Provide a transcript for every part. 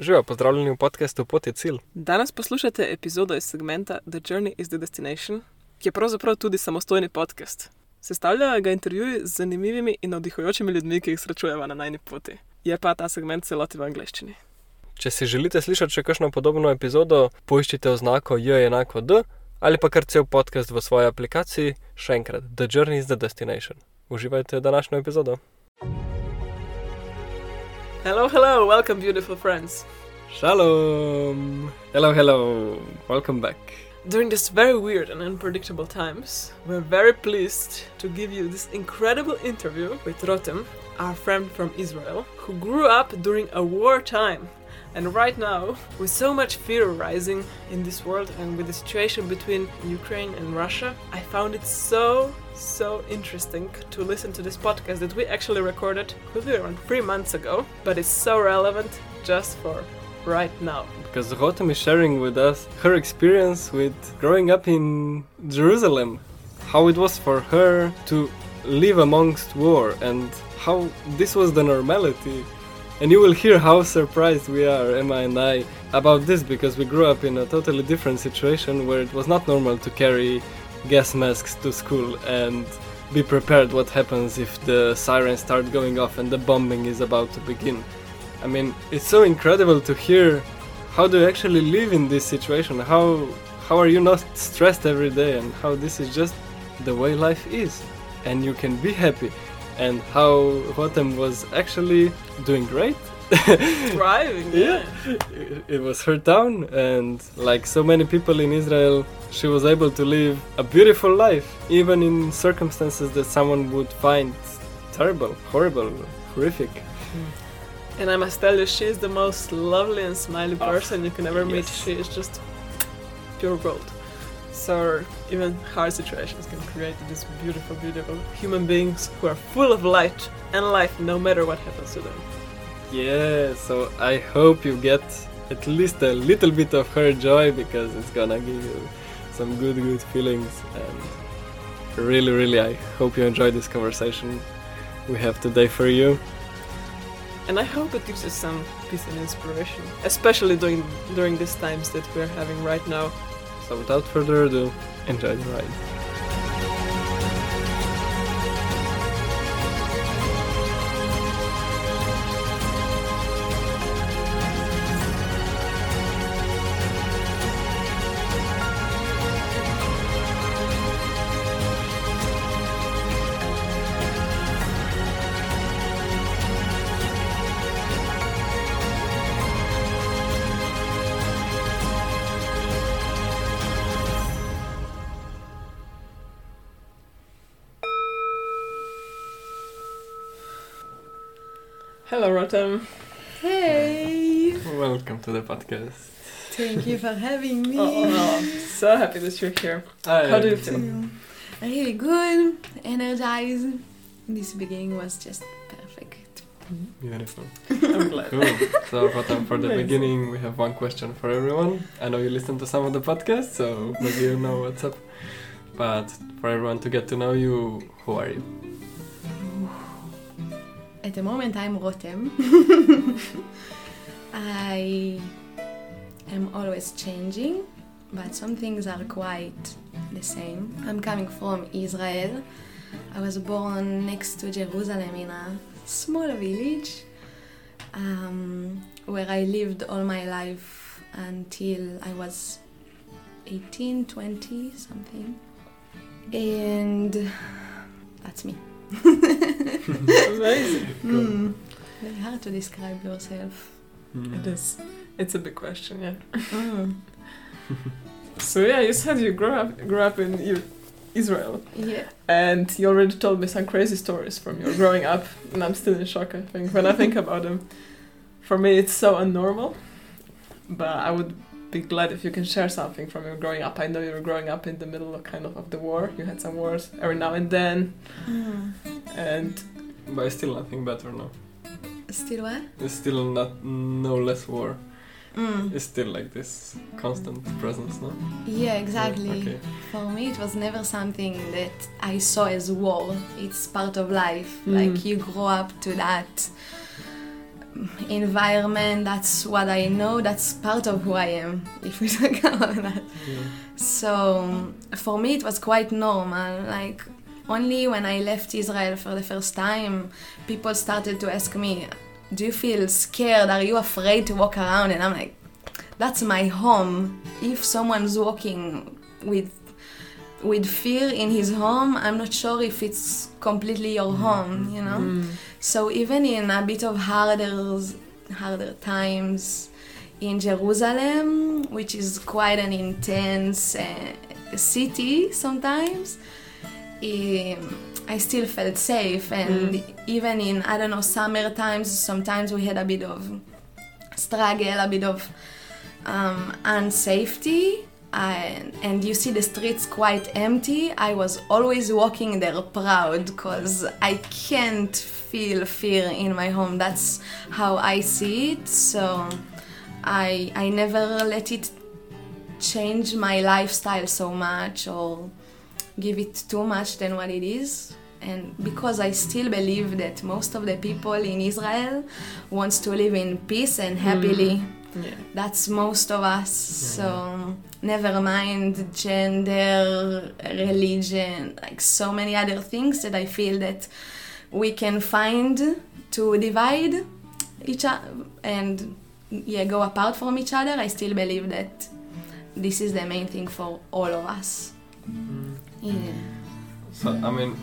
Živijo, pozdravljeni v podkastu Pot je cilj. Danes poslušate epizodo iz segmenta The Journey is the Destination, ki je pravzaprav tudi samostojni podcast. Sestavljajo ga intervjuji z zanimivimi in navdihujočimi ljudmi, ki jih srečujemo na najni poti. Je pa ta segment celoti v angleščini. Če si želite slišati še kakšno podobno epizodo, poiščite oznako J enako D ali pa kar cel podcast v svoji aplikaciji. Še enkrat, The Journey is the Destination. Uživajte današnjo epizodo. Hello, hello, welcome, beautiful friends. Shalom! Hello, hello! Welcome back. During these very weird and unpredictable times, we're very pleased to give you this incredible interview with Rotem, our friend from Israel, who grew up during a war time. And right now, with so much fear rising in this world and with the situation between Ukraine and Russia, I found it so, so interesting to listen to this podcast that we actually recorded maybe around three months ago, but it's so relevant just for right now. Because Rotem is sharing with us her experience with growing up in Jerusalem, how it was for her to live amongst war, and how this was the normality. And you will hear how surprised we are, Emma and I, about this because we grew up in a totally different situation where it was not normal to carry gas masks to school and be prepared what happens if the sirens start going off and the bombing is about to begin. I mean, it's so incredible to hear how do you actually live in this situation? How how are you not stressed every day and how this is just the way life is and you can be happy and how Rotem was actually doing great. Thriving, yeah. It, it was her town and like so many people in Israel she was able to live a beautiful life even in circumstances that someone would find terrible, horrible, horrific. And I must tell you, she is the most lovely and smiley Oh, person you can ever meet. She is just pure gold. So even hard situations can create these beautiful, beautiful human beings who are full of light and life no matter what happens to them. Yeah, so I hope you get at least a little bit of her joy because it's gonna give you some good, good feelings. And really, really, I hope you enjoy this conversation we have today for you. And I hope it gives you some peace and inspiration, especially during during these times that we're having right now. So without further ado, enjoy the ride. Podcast. Thank you for having me. Oh, oh, oh. so happy that you're here. How do you feel? Really good, energized. This beginning was just perfect. Mm-hmm. Beautiful. I'm glad. Cool. So, Rotem, for the Amazing. beginning, we have one question for everyone. I know you listen to some of the podcasts, so maybe you know what's up. But for everyone to get to know you, who are you? At the moment, I'm Rotem. I am always changing, but some things are quite the same. I'm coming from Israel. I was born next to Jerusalem in a small village um, where I lived all my life until I was 18, 20, something. And that's me. Amazing. Mm. Very hard to describe yourself. It is. It's a big question, yeah. Mm. So yeah, you said you grew up grew up in U- Israel, Yeah. and you already told me some crazy stories from your growing up, and I'm still in shock. I think when I think about them, for me it's so unnormal. But I would be glad if you can share something from your growing up. I know you were growing up in the middle of kind of of the war. You had some wars every now and then, Mm. and But it's still nothing better now. Still what? It's still not no less war. Mm. It's still like this constant presence, no? Yeah, exactly. Okay. For me, it was never something that I saw as war. It's part of life. Mm. Like you grow up to that environment. That's what I know. That's part of who I am. If we talk about that. So for me, it was quite normal. Like only when I left Israel for the first time, people started to ask me, "Do you feel scared? Are you afraid to walk around?" And I'm like, "That's my home. If someone's walking with with fear in his home, I'm not sure if it's completely your home. You know." So even in a bit of harder harder times in Jerusalem, which is quite an intense uh, city sometimes, um, I still felt safe. And even in I don't know summer times, sometimes we had a bit of struggle, a bit of um, unsafety. And, and you see the streets quite empty. I was always walking there proud because I can't feel fear in my home. That's how I see it. So I I never let it change my lifestyle so much or give it too much than what it is. And because I still believe that most of the people in Israel wants to live in peace and mm. happily. Yeah. That's most of us. So never mind gender, religion, like so many other things that I feel that we can find to divide each other and yeah go apart from each other. I still believe that this is the main thing for all of us. Mm. Yeah. So I mean,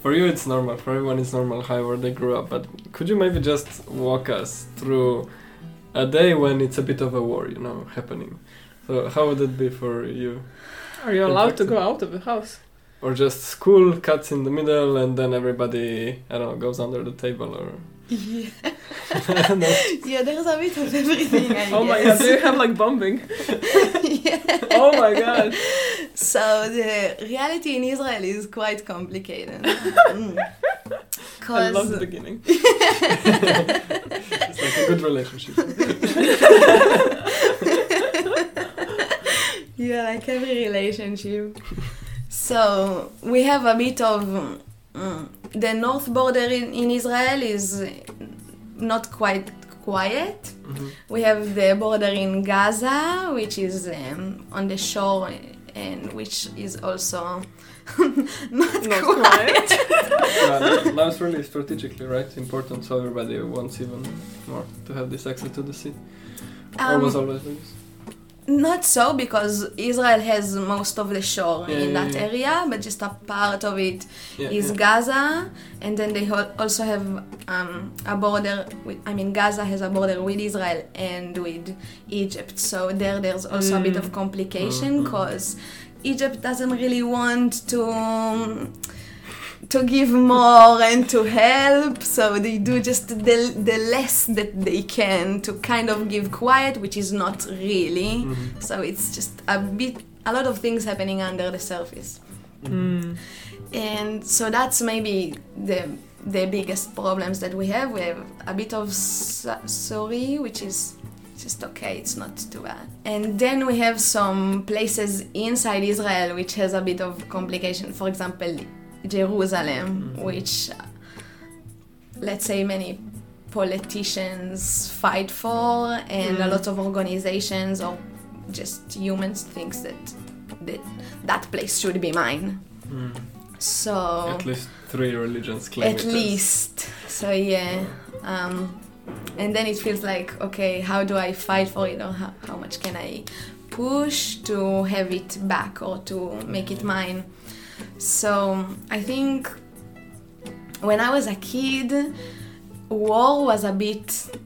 for you it's normal. For everyone it's normal, however they grew up. But could you maybe just walk us through a day when it's a bit of a war, you know, happening? So how would it be for you? Are you allowed to go out of the house? Or just school cuts in the middle and then everybody, I don't know, goes under the table or. Yeah. Yeah, there's a bit of everything. I Oh my god, do you have like bombing? yeah. Oh my god. So the reality in Israel is quite complicated. Mm. I love the beginning. It's like a good relationship. yeah, like every relationship. So we have a bit of mm, the north border in, in Israel is not quite quiet. Mhm. We have the border in Gaza, which is um, on the shore and which is also not, Not quiet. quiet. yeah, now it's really strategically, right? Important, so everybody wants even more to have this access to the sea. or Um, was always like this? Not so, because Israel has most of the shore Yeah, in yeah, that yeah. area, but just a part of it is. Gaza, and then they also have um, a border. With, I mean, Gaza has a border with Israel and with Egypt. So there, there's also a bit of complication Mhm. because Egypt doesn't really want to. To give more and to help, so they do just the, the less that they can to kind of give quiet, which is not really. Mhm. So it's just a bit, a lot of things happening under the surface Mm. and so that's maybe the the biggest problems that we have. We have a bit of sorry, which is just okay. It's not too bad. And then we have some places inside Israel which has a bit of complication. For example, Jerusalem, which uh, let's say many politicians fight for, and a Mm. lot of organizations or just humans thinks that that that place should be mine. Mm. So At least three religions claim at as- least. So yeah. Um, and then it feels like, okay, how do I fight for it or how, how much can I push to have it back or to make it mine? So I think when I was a kid, war was a bit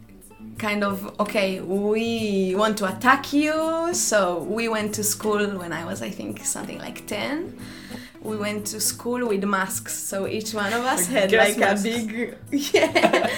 kind of okay, we want to attack you. So we went to school when I was, I think, something like 10 we went to school with masks, so each one of us had like masks. a big yeah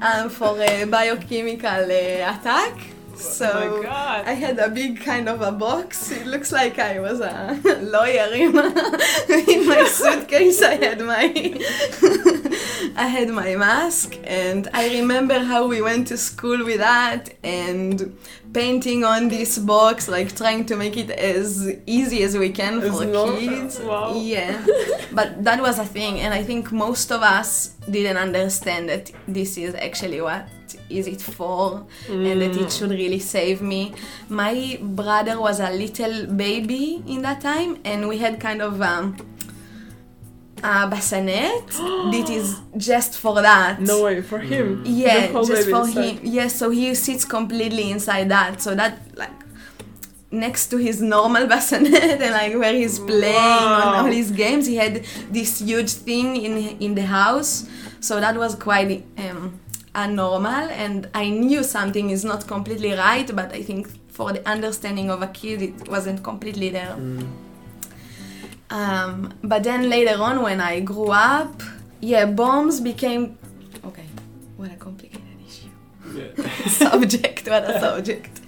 um, for a biochemical uh, attack. So oh my god. I had a big kind of a box. It looks like I was a lawyer in, in my suitcase. I had my I had my mask, and I remember how we went to school with that and painting on this box, like trying to make it as easy as we can for kids. Wow. Yeah, but that was a thing, and I think most of us didn't understand that this is actually what is it for and that it should really save me. My brother was a little baby in that time, and we had kind of um, a bassinet that is just for that. No way for him. Yeah, just for inside. him. Yes, so he sits completely inside that. So that like next to his normal bassinet and like where he's playing Wow. on all his games, he had this huge thing in in the house. So that was quite um, abnormal, and I knew something is not completely right, but I think for the understanding of a kid, it wasn't completely there. Um, but then later on, when I grew up, yeah, bombs became okay. What a complicated issue. Yeah. subject. What a subject.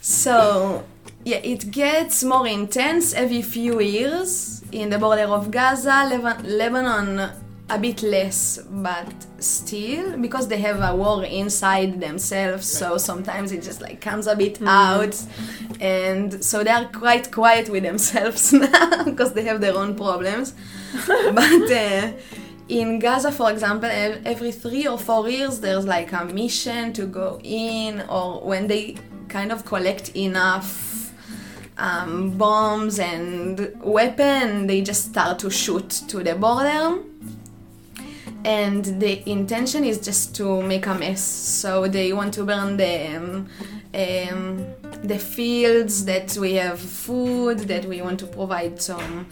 So yeah, it gets more intense every few years in the border of Gaza, Levan- Lebanon. A bit less, but still, because they have a war inside themselves, so sometimes it just like comes a bit out, and so they are quite quiet with themselves now because they have their own problems. but uh, in Gaza, for example, every three or four years, there's like a mission to go in, or when they kind of collect enough um, bombs and weapon, they just start to shoot to the border. And the intention is just to make a mess. So they want to burn the um, um, the fields that we have food, that we want to provide some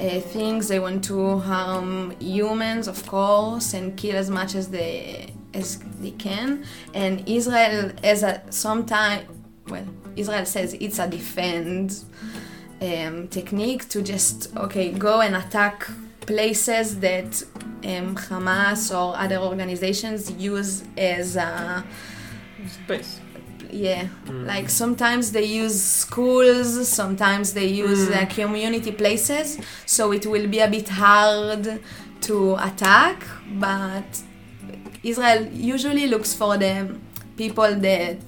uh, things. They want to harm humans, of course, and kill as much as they as they can. And Israel, as a sometime, well, Israel says it's a defend um, technique to just okay go and attack places that um, Hamas or other organizations use as a Space. yeah like sometimes they use schools sometimes they use uh, community places so it will be a bit hard to attack but israel usually looks for the people that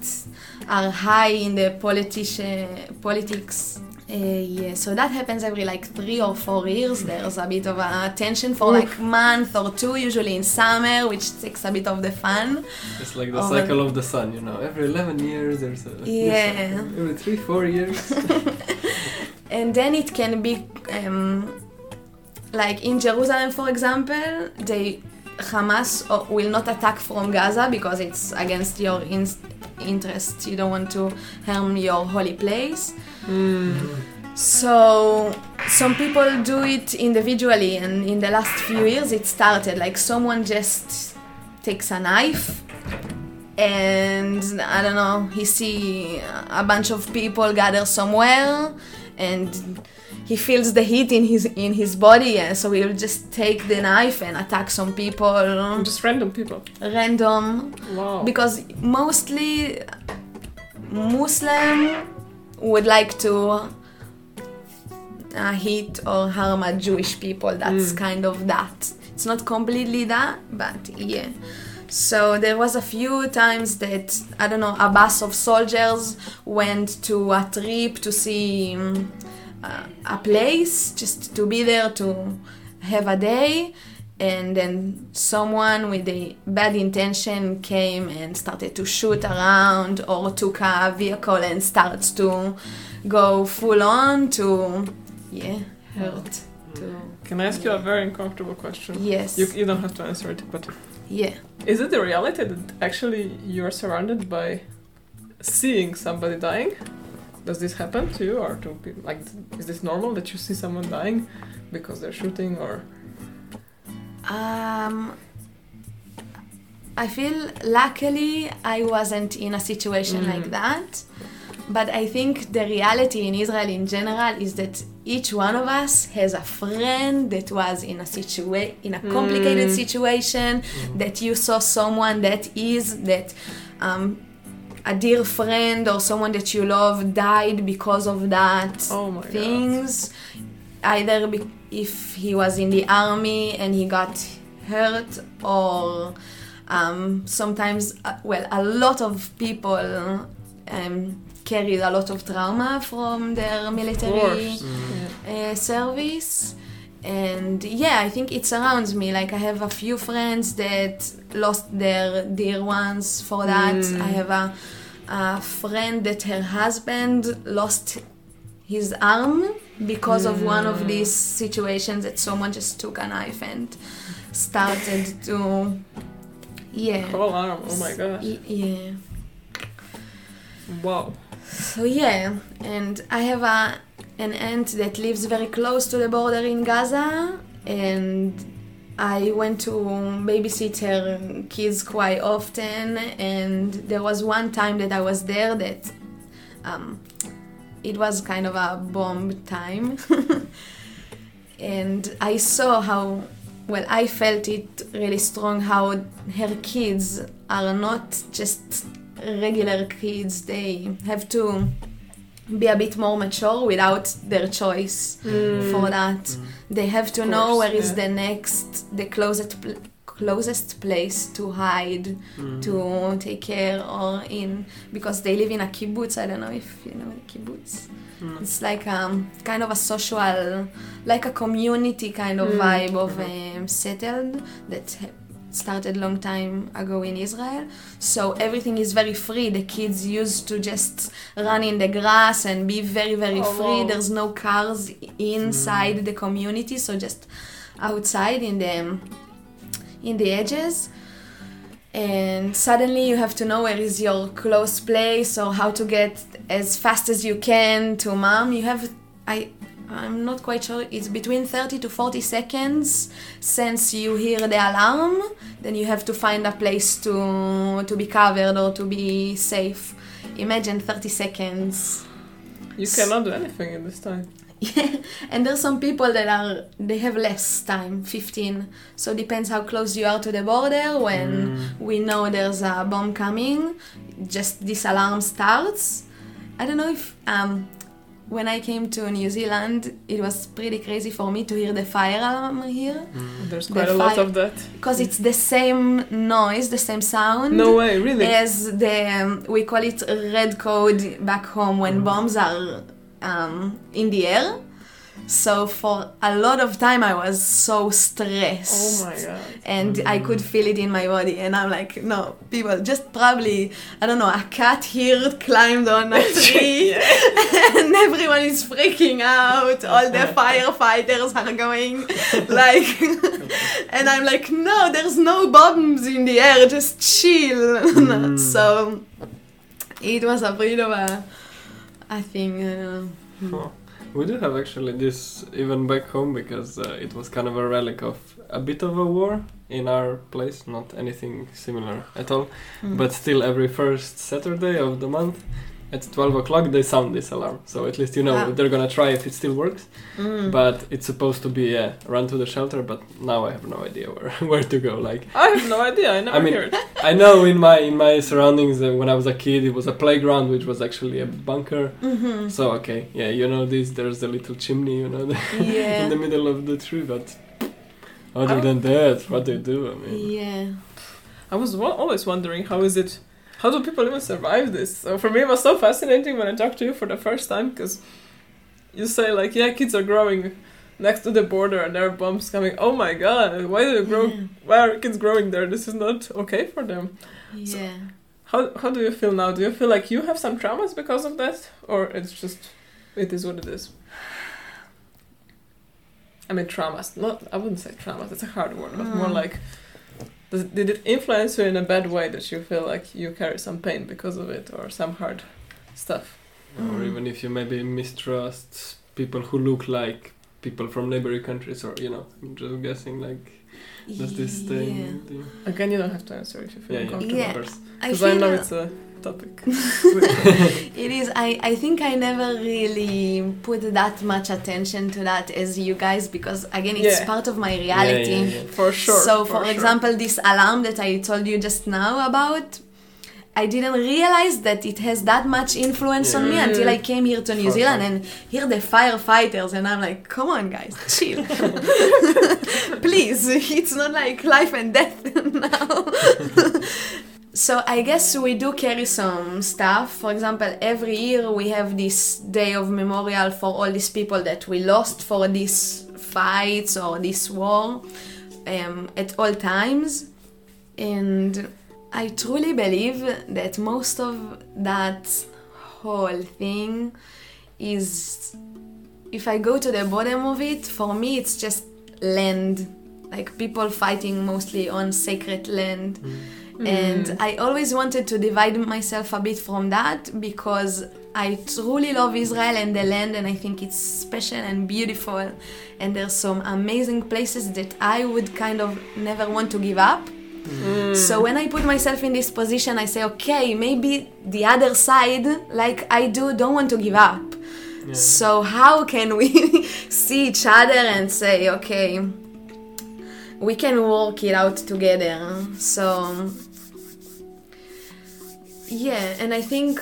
are high in the politician politics uh, yeah, so that happens every like three or four years. There's a bit of a tension for like month or two, usually in summer, which takes a bit of the fun. It's like the Oh, cycle of the sun, you know. Every 11 years there's a Yeah. cycle. Every 3 4 years. and then it can be um, like in Jerusalem, for example, they Hamas will not attack from Gaza because it's against your in- interests. You don't want to harm your holy place. Hmm. So some people do it individually, and in the last few years, it started like someone just takes a knife and I don't know, he see a bunch of people gather somewhere and he feels the heat in his in his body and so he'll just take the knife and attack some people Just random people. random Wow. because mostly Muslim would like to uh, hit or harm a Jewish people. That's kind of that. It's not completely that, but yeah. So there was a few times that I don't know a bus of soldiers went to a trip to see um, uh, a place, just to be there to have a day, and then someone with a bad intention came and started to shoot around or took a vehicle and starts to go full on to yeah hurt to Can I ask you a very uncomfortable question? yes You, you don't have to answer it, but yeah is it the reality that actually you are surrounded by seeing somebody dying? Does this happen to you, or to people? Like, is this normal that you see someone dying because they're shooting, or Um, I feel luckily I wasn't in a situation Mm. like that. But I think the reality in Israel in general is that each one of us has a friend that was in a situa- in a complicated Mm. situation that you saw someone that is that um, a dear friend or someone that you love died because of that oh my god, things. Either be- if he was in the army and he got hurt or um, sometimes uh, well a lot of people um, carried a lot of trauma from their military course. uh, service and yeah, I think it surrounds me. Like I have a few friends that lost their dear ones for that. Mm. I have a, a friend that her husband lost his arm because of one of these situations that someone just took a knife and started to yeah Whole arm. Oh my gosh. Yeah Wow. so yeah and i have a an aunt that lives very close to the border in gaza and i went to babysit her kids quite often and there was one time that i was there that um, it was kind of a bomb time. And i saw how well i felt it really strong how her kids are not just regular kids. They have to be a bit more mature without their choice for that. They have to Of know course, where is yeah. the next the closest pl- closest place to hide to take care or in because they live in a kibbutz. I don't know if you know the kibbutz it's like um kind of a social like a community kind of Mm. vibe of um, settled that ha- started long time ago in israel. So everything is very free. The kids used to just run in the grass and be very very Oh, free. wow. there's no cars inside mm. the community so just outside in the in the edges. And suddenly you have to know where is your close place or how to get as fast as you can to mom. You have i i'm not quite sure it's between 30 to 40 seconds since you hear the alarm then you have to find a place to to be covered or to be safe imagine 30 seconds You cannot do anything in this time. yeah, and there's some people that are they have less time, 15. So depends how close you are to the border. When we know there's a bomb coming, just this alarm starts. I don't know if um, when I came to New Zealand, it was pretty crazy for me to hear the fire alarm here There's The quite a lot of that. because it's the same noise, the same sound. No way, really. As the um, we call it red code back home when Mm. bombs are um, in the air. So for a lot of time I was so stressed. Oh my god. And I could feel it in my body, and I'm like, no, people, just probably, I don't know, a cat here climbed on a tree, and everyone is freaking out. All the firefighters are going, like, and I'm like, no, there's no bombs in the air, just chill. so it was a bit of a, I think, uh, Huh. We do have actually this even back home because uh, it was kind of a relic of a bit of a war in our place, not anything similar at all. mm. But still, every first Saturday of the month at 12 o'clock they sound this alarm. So at least you know Ah. they're gonna try if it still works. Mm. But it's supposed to be yeah, run to the shelter, but now I have no idea where, where to go. Like I have no idea. I never I mean- heard. I know in my in my surroundings uh, when I was a kid it was a playground which was actually a bunker. Mhm. So okay, yeah, you know this. There's a little chimney, you know, Yeah. in the middle of the tree. But other Oh. than that, what they do, I mean, Yeah. I was wa- always wondering how is it, how do people even survive this? So for me, it was so fascinating when I talked to you for the first time because you say like, yeah, kids are growing next to the border and there are bombs coming. Oh my god, why do you grow? Yeah. Why are kids growing there? This is not okay for them. So- Yeah. How how do you feel now? Do you feel like you have some traumas because of that, or it's just it is what it is? I mean, traumas. Not I wouldn't say traumas. It's a hard word, but more Mm. like. Does, did it influence you in a bad way that you feel like you carry some pain because of it or some hard stuff? or Mm. even if you maybe mistrust people who look like people from neighboring countries, or you know, I'm just guessing like does this Yeah. thing? do Again, you don't have to answer if you feel Yeah, yeah, uncomfortable. Yeah. of course. I Because I, know it's a topic. it is. I, I think I never really put that much attention to that as you guys because again it's Yeah. part of my reality. Yeah, yeah, yeah. For sure. So, for, sure. example, this alarm that I told you just now about, I didn't realize that it has that much influence on me until I came here to New For Zealand sure. and hear the firefighters, and I'm like, come on, guys, chill. Please, it's not like life and death now. So I guess we do carry some stuff. For example, every year we have this day of memorial for all these people that we lost for these fights or this war um, at all times. And I truly believe that most of that whole thing is, if I go to the bottom of it, for me it's just land, like people fighting mostly on sacred land. And mm. I always wanted to divide myself a bit from that because I truly love Israel and the land, and I think it's special and beautiful. And there's some amazing places that I would kind of never want to give up. Mm. So when I put myself in this position, I say, okay, maybe the other side, like I do, don't want to give up. So how can we see each other and say, okay, we can work it out together? So yeah, and I think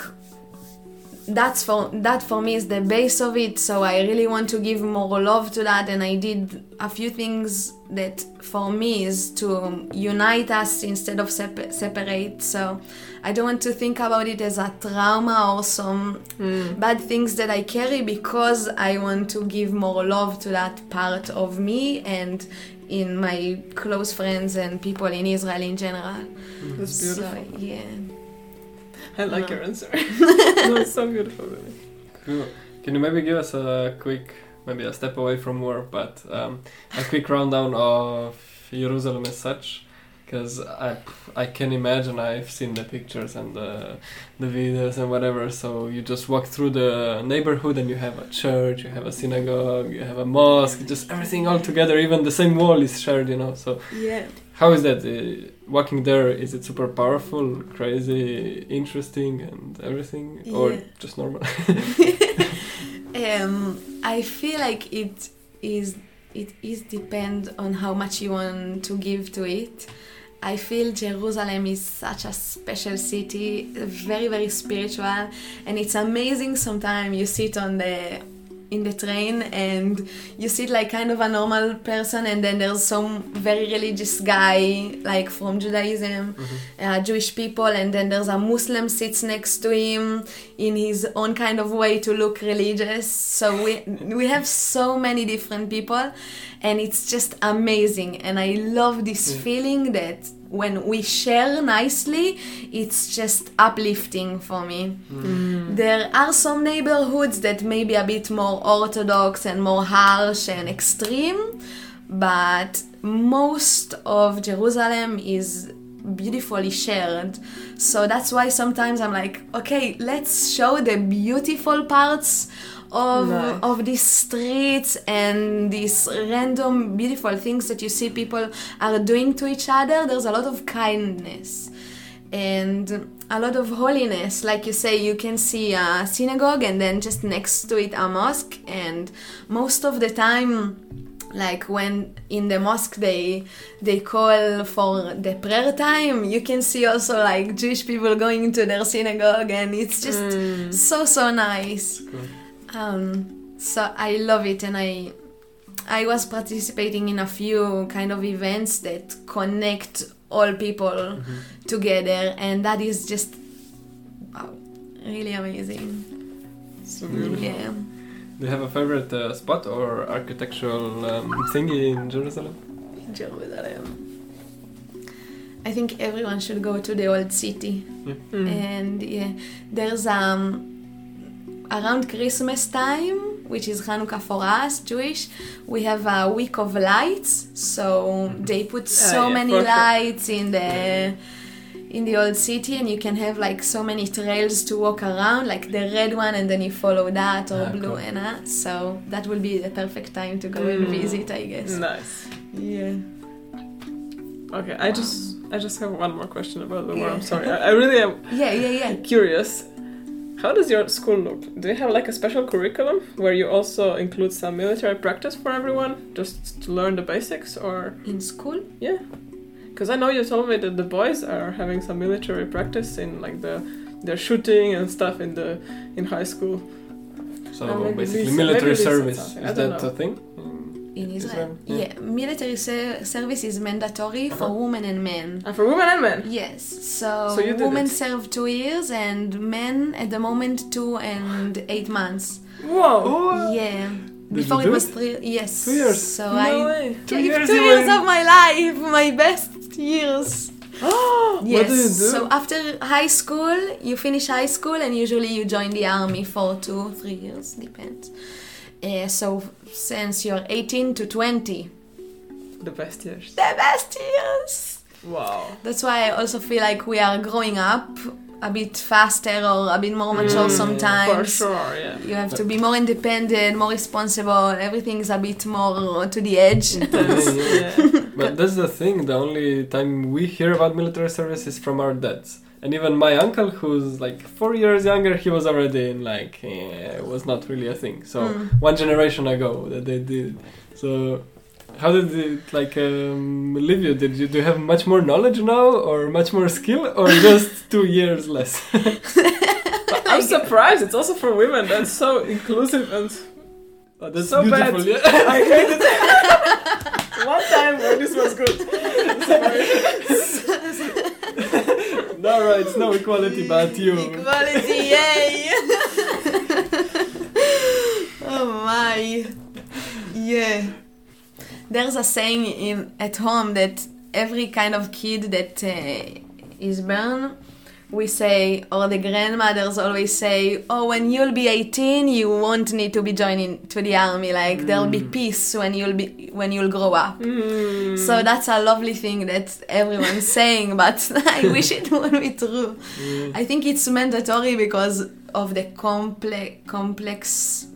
that's for that for me is the base of it. So I really want to give more love to that, and I did a few things that for me is to unite us instead of sep- separate. So I don't want to think about it as a trauma or some hmm. bad things that I carry because I want to give more love to that part of me and in my close friends and people in Israel in general. That's beautiful. So yeah. I like No. your answer. no, it's so beautiful, really. Cool. Can you maybe give us a quick, maybe a step away from war, but um, a quick rundown of Jerusalem as such? Because I, I can imagine I've seen the pictures and the, the videos and whatever. So you just walk through the neighborhood and you have a church, you have a synagogue, you have a mosque, just everything all together. Even the same wall is shared, you know. So Yeah. how is that? Walking there, is it super powerful, crazy, interesting, and everything, or just normal? um, I feel like it is it is depend on how much you want to give to it. I feel Jerusalem is such a special city, very very spiritual, and it's amazing. Sometimes you sit on the in the train and you sit like kind of a normal person, and then there's some very religious guy like from Judaism, uh, Jewish people, and then there's a Muslim sits next to him in his own kind of way to look religious. So we we have so many different people, and it's just amazing. And I love this Yeah. feeling that when we share nicely, it's just uplifting for me. Mm. There are some neighborhoods that may be a bit more orthodox and more harsh and extreme, but most of Jerusalem is beautifully shared. So that's why sometimes I'm like, okay, let's show the beautiful parts of Nice. of these streets and these random beautiful things that you see people are doing to each other. There's a lot of kindness and a lot of holiness. Like you say, you can see a synagogue and then just next to it a mosque, and most of the time like when in the mosque they they call for the prayer time you can see also like jewish people going to their synagogue and it's just mm. so so nice um, so i love it and i i was participating in a few kind of events that connect all people together and that is just wow, really amazing So beautiful. yeah Do you have a favorite uh, spot or architectural um, thingy in Jerusalem? Jerusalem. I think everyone should go to the old city. Mm. And yeah, there's um around Christmas time, which is Hanukkah for us, Jewish, we have a week of lights. So they put so Ah, yeah, many for sure. lights in the in the old city and you can have like so many trails to walk around like the red one and then you follow that or Ah, blue cool. and uh, so that will be the perfect time to go and Mm. visit i guess Nice. yeah Okay, I just I just have one more question about the war. Yeah. I'm sorry. I, I really am yeah yeah yeah curious. How does your school look? Do you have like a special curriculum where you also include some military practice for everyone, just to learn the basics, or in school yeah? Because I know you told me that the boys are having some military practice in like the their shooting and stuff in the in high school. So Uh, basically, military service is that know. a thing? In Israel. Israel, Yeah, military ser- service is mandatory for Uh-huh. women and men. And for women and men. Yes, so, So you women it. serve two years and men at the moment two and eight months. Whoa. Yeah, Before it was three. Yes. Two years. So no I. way. Two years two years of my life, my best years. Oh, Yes. do you do? So after high school, you finish high school and usually you join the army for two, three years, depends. Uh, so since you're 18 to 20, the best years. the best years. Wow. That's why I also feel like we are growing up a bit faster or a bit more mature Mm, sometimes. For sure, yeah. You have to be more independent, more responsible. Everything's a bit more to the edge. Yeah. yeah. But that's the thing. The only time we hear about military service is from our dads. And even my uncle, who's like four years younger, he was already in like eh, was not really a thing. So Mm. one generation ago that they did. So how did it like um, leave you? Did you do you have much more knowledge now, or much more skill, or just two years less? I'm surprised. It's also for women. That's so inclusive and Oh, that's So bad. beautiful. Yeah. I hate it. One time when this was good. No, right. It's no equality, but you. Equality, yay! oh my. Yeah. There's a saying in at home that every kind of kid that uh, is born, we say, or the grandmothers always say, oh, when you'll be 18, you won't need to be joining to the army. Like there'll be peace when you'll be when you'll grow up. Mm. So that's a lovely thing that everyone's saying, but I wish it would be true. Mm. I think it's mandatory because of the complex complex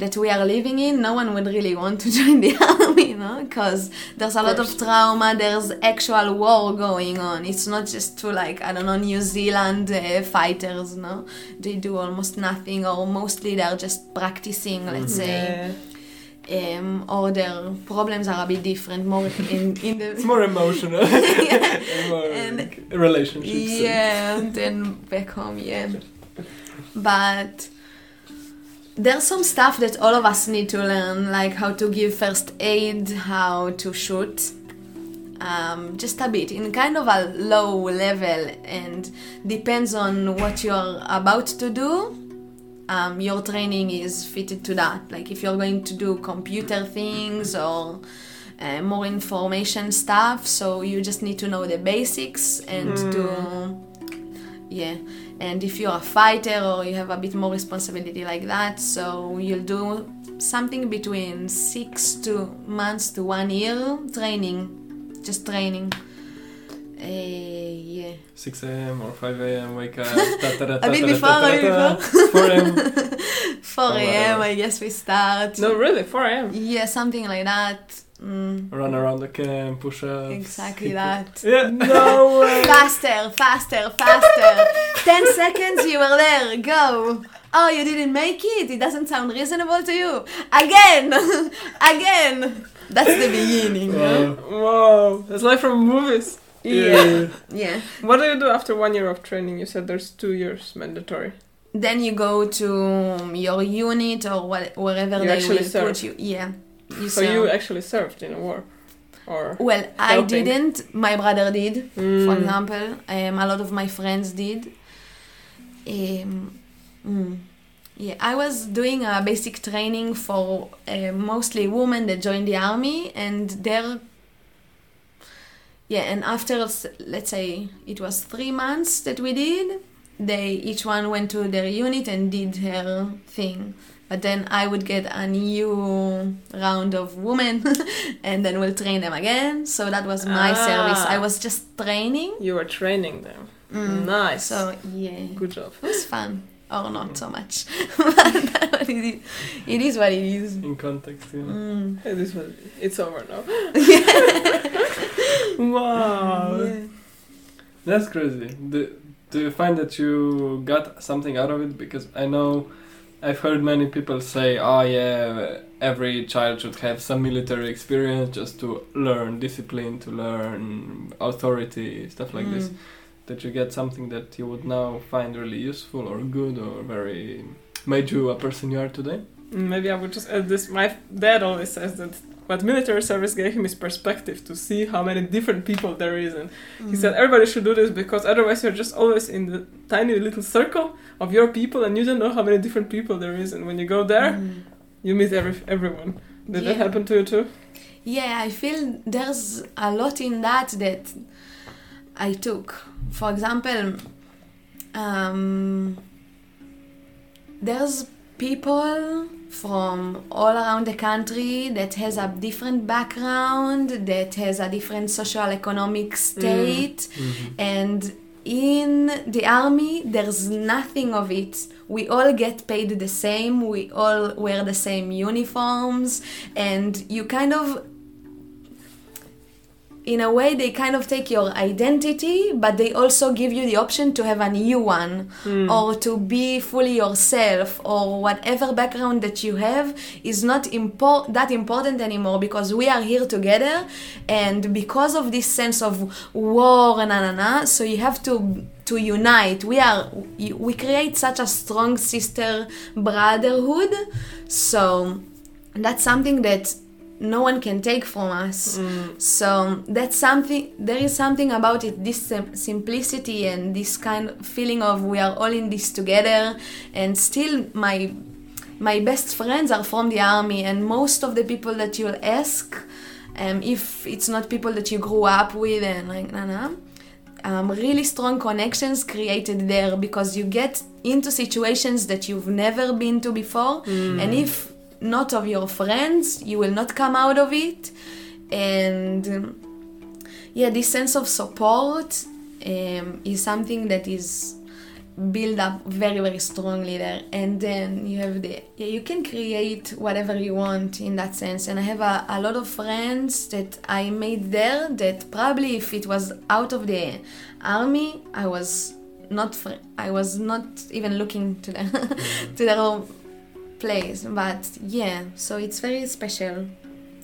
that we are living in. No one would really want to join the army, you know, because there's a lot of trauma. There's actual war going on. It's not just to like I don't know New Zealand uh, fighters, no. They do almost nothing, or mostly they're just practicing. Let's say, Yeah. um, or their problems are a bit different, more in in the It's more emotional. and more And- relationships. and- Yeah, then back home, yeah. But there's some stuff that all of us need to learn, like how to give first aid, how to shoot. Um, just a bit in kind of a low level and depends on what you're about to do um, your training is fitted to that like if you're going to do computer things or uh, more information stuff so you just need to know the basics and do yeah and if you're a fighter or you have a bit more responsibility like that so you'll do something between six to months to one year training just training uh, yeah 6 a.m. or 5 a.m. wake up. A bit before, a bit ta- 4 a.m. 4 a.m i guess we start No, really, 4 a.m. yeah something like that mm, Run around the camp, push ups. exactly that Yeah. No way. faster faster faster 10 seconds you were there go oh you didn't make it it doesn't sound reasonable to you again again that's the beginning Wow. Whoa, it's like from movies. Yeah. yeah What do you do after one year of training? You said there's two years mandatory. then you go to your unit or what, wherever You they will serve. put you yeah you So you actually served in a war, or well i didn't my brother did for Mm. example. Um, a lot of my friends did. Um, mm, yeah, I was doing a basic training for uh, mostly women that joined the army, and they're yeah, and after let's say it was three months that we did, they each one went to their unit and did her thing. But then I would get a new round of women, and then we'll train them again. So that was my Ah. service. I was just training. You were training them. Mm. Nice. So yeah, Good job. it was fun, or not so much. but it is, it is what it is. In context, yeah. Mm. It is what it's over now. wow. Yeah. That's crazy. Do, do you find that you got something out of it? Because I know I've heard many people say, oh yeah, every child should have some military experience just to learn discipline, to learn authority, stuff like this. Mm. That you get something that you would now find really useful or good or very made you a person you are today? Maybe I would just add this. My dad always says that but military service gave him his perspective to see how many different people there is, and he said everybody should do this because otherwise you're just always in the tiny little circle of your people, and you don't know how many different people there is, and when you go there, Mm. you meet every everyone. Did that happen to you too? Yeah, I feel there's a lot in that that I took. For example, um, there's people from all around the country that has a different background, that has a different social economic mm. state, mm-hmm. and in the army there's nothing of it. We all get paid the same. We all wear the same uniforms. And you kind of in a way they kind of take your identity but they also give you the option to have a new one hmm. or to be fully yourself or whatever background that you have is not impor- that important anymore because we are here together and because of this sense of war and na na na so you have to to unite. We are we create such a strong sister brotherhood. So that's something that no one can take from us. So that's something there is something about it this sim- simplicity and this kind of feeling of we are all in this together and still my my best friends are from the army and most of the people that you'll ask um, if it's not people that you grew up with and like nah, nah, um, really strong connections created there because you get into situations that you've never been to before. And if not of your friends you will not come out of it. And yeah this sense of support um, is something that is built up very very strongly there. And then you have the yeah you can create whatever you want in that sense. And i have a, a lot of friends that i made there that probably if it was out of the army i was not fr- i was not even looking to them to their place but yeah so it's very special.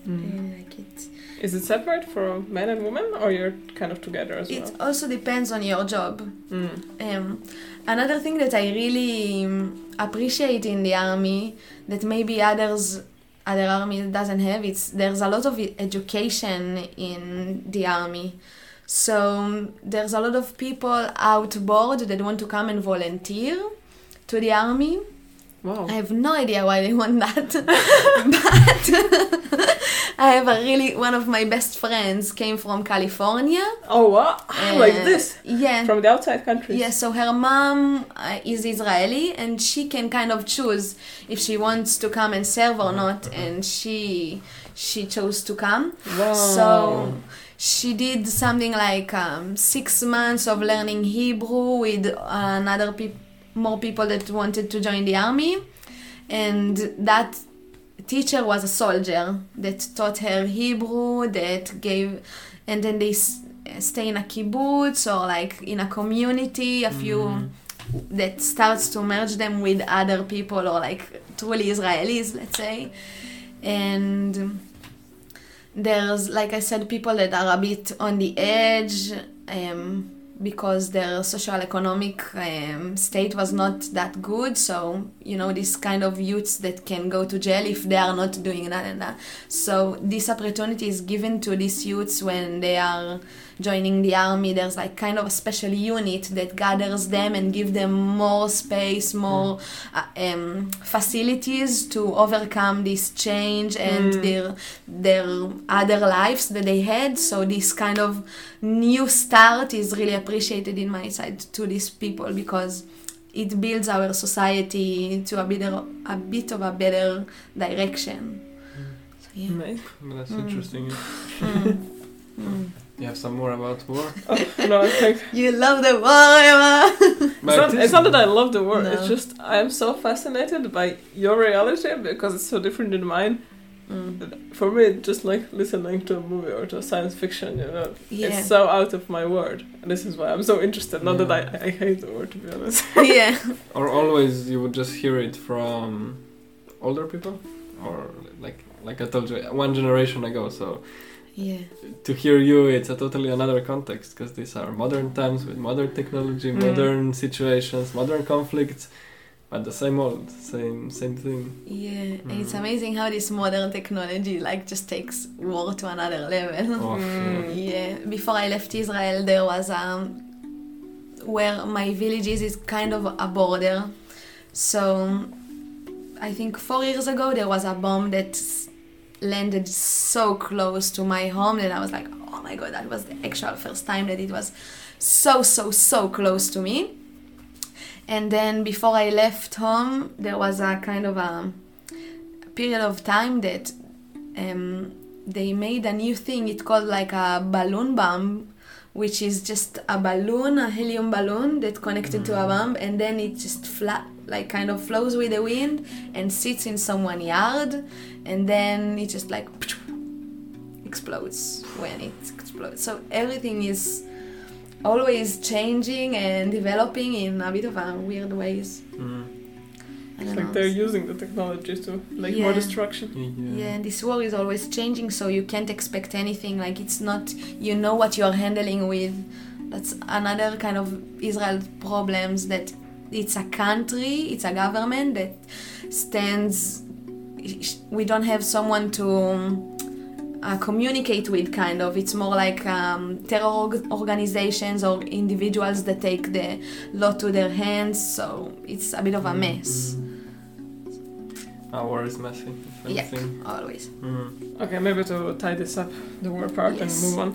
I like it. Is it separate for men and women, or you're kind of together as it well? It also depends on your job. Mm. Um, another thing that I really um, appreciate in the army that maybe others other army doesn't have it's there's a lot of education in the army. So um, there's a lot of people outboard that want to come and volunteer to the army Wow. I have no idea why they want that, but I have a really one of my best friends came from California. Oh wow! like Uh, this Yeah. from the outside countries. Yeah, so her mom uh, is Israeli and she can kind of choose if she wants to come and serve or not and she she chose to come. Wow. So she did something like um, six months of learning Hebrew with another peop- more people that wanted to join the army, and that teacher was a soldier that taught her Hebrew, that gave, and then they s- stay in a kibbutz or like in a community, a few that starts to merge them with other people or like truly Israelis, let's say, and there's like I said, people that are a bit on the edge. Um, because their social economic um, state was not that good. So you know this kind of youths that can go to jail if they are not doing that and that. So this opportunity is given to these youths when they are joining the army there's like kind of a special unit that gathers them and give them more space more uh, um, facilities to overcome this change and their their other lives that they had so this kind of new start is really appreciated in my side to these people because it builds our society to a better a bit of a better direction so yeah Amazing. That's Mm. interesting. Mm. Mm. You have some more about war? no, I think you love the war Emma. it's not, it's not that I love the war. It's just I am so fascinated by your reality because it's so different than mine. Mm. For me, just like listening to a movie or to a science fiction. You know, yeah it's so out of my world. And this is why I'm so interested. Not that I, I hate the war, to be honest. yeah Or always you would just hear it from older people? Or like like I told you, one generation ago, so yeah to hear you it's a totally another context because these are modern times with modern technology Mm. modern situations modern conflicts But the same old, same same thing. Yeah, and it's Mm. amazing how this modern technology like just takes war to another level. Oh, Mm. Yeah, before I left Israel, there was um, where my village is is kind of a border. So I think four years ago there was a bomb that landed so close to my home that I was like, oh my god, that was the actual first time that it was so so so close to me. And then before I left home, there was a kind of a period of time that um, they made a new thing. It called like a balloon bomb, which is just a balloon, a helium balloon that connected to a bomb, and then it just flat, like kind of flows with the wind and sits in someone's yard, and then it just like explodes when it explodes. So everything is always changing and developing in a bit of a weird ways. Mm. I It's like know. they're using the technology to make more destruction. Yeah. Yeah, and this war is always changing, so you can't expect anything. Like it's not, you know what you're handling with. That's another kind of Israel problems that it's a country, it's a government that stands. We don't have someone to uh, communicate with. Kind of, it's more like um, terror org- organizations or individuals that take the law to their hands. So it's a bit of a mess. Our war is messy. If Yeah. Always. Mm. Okay, maybe to tie this up, the war part, and move on.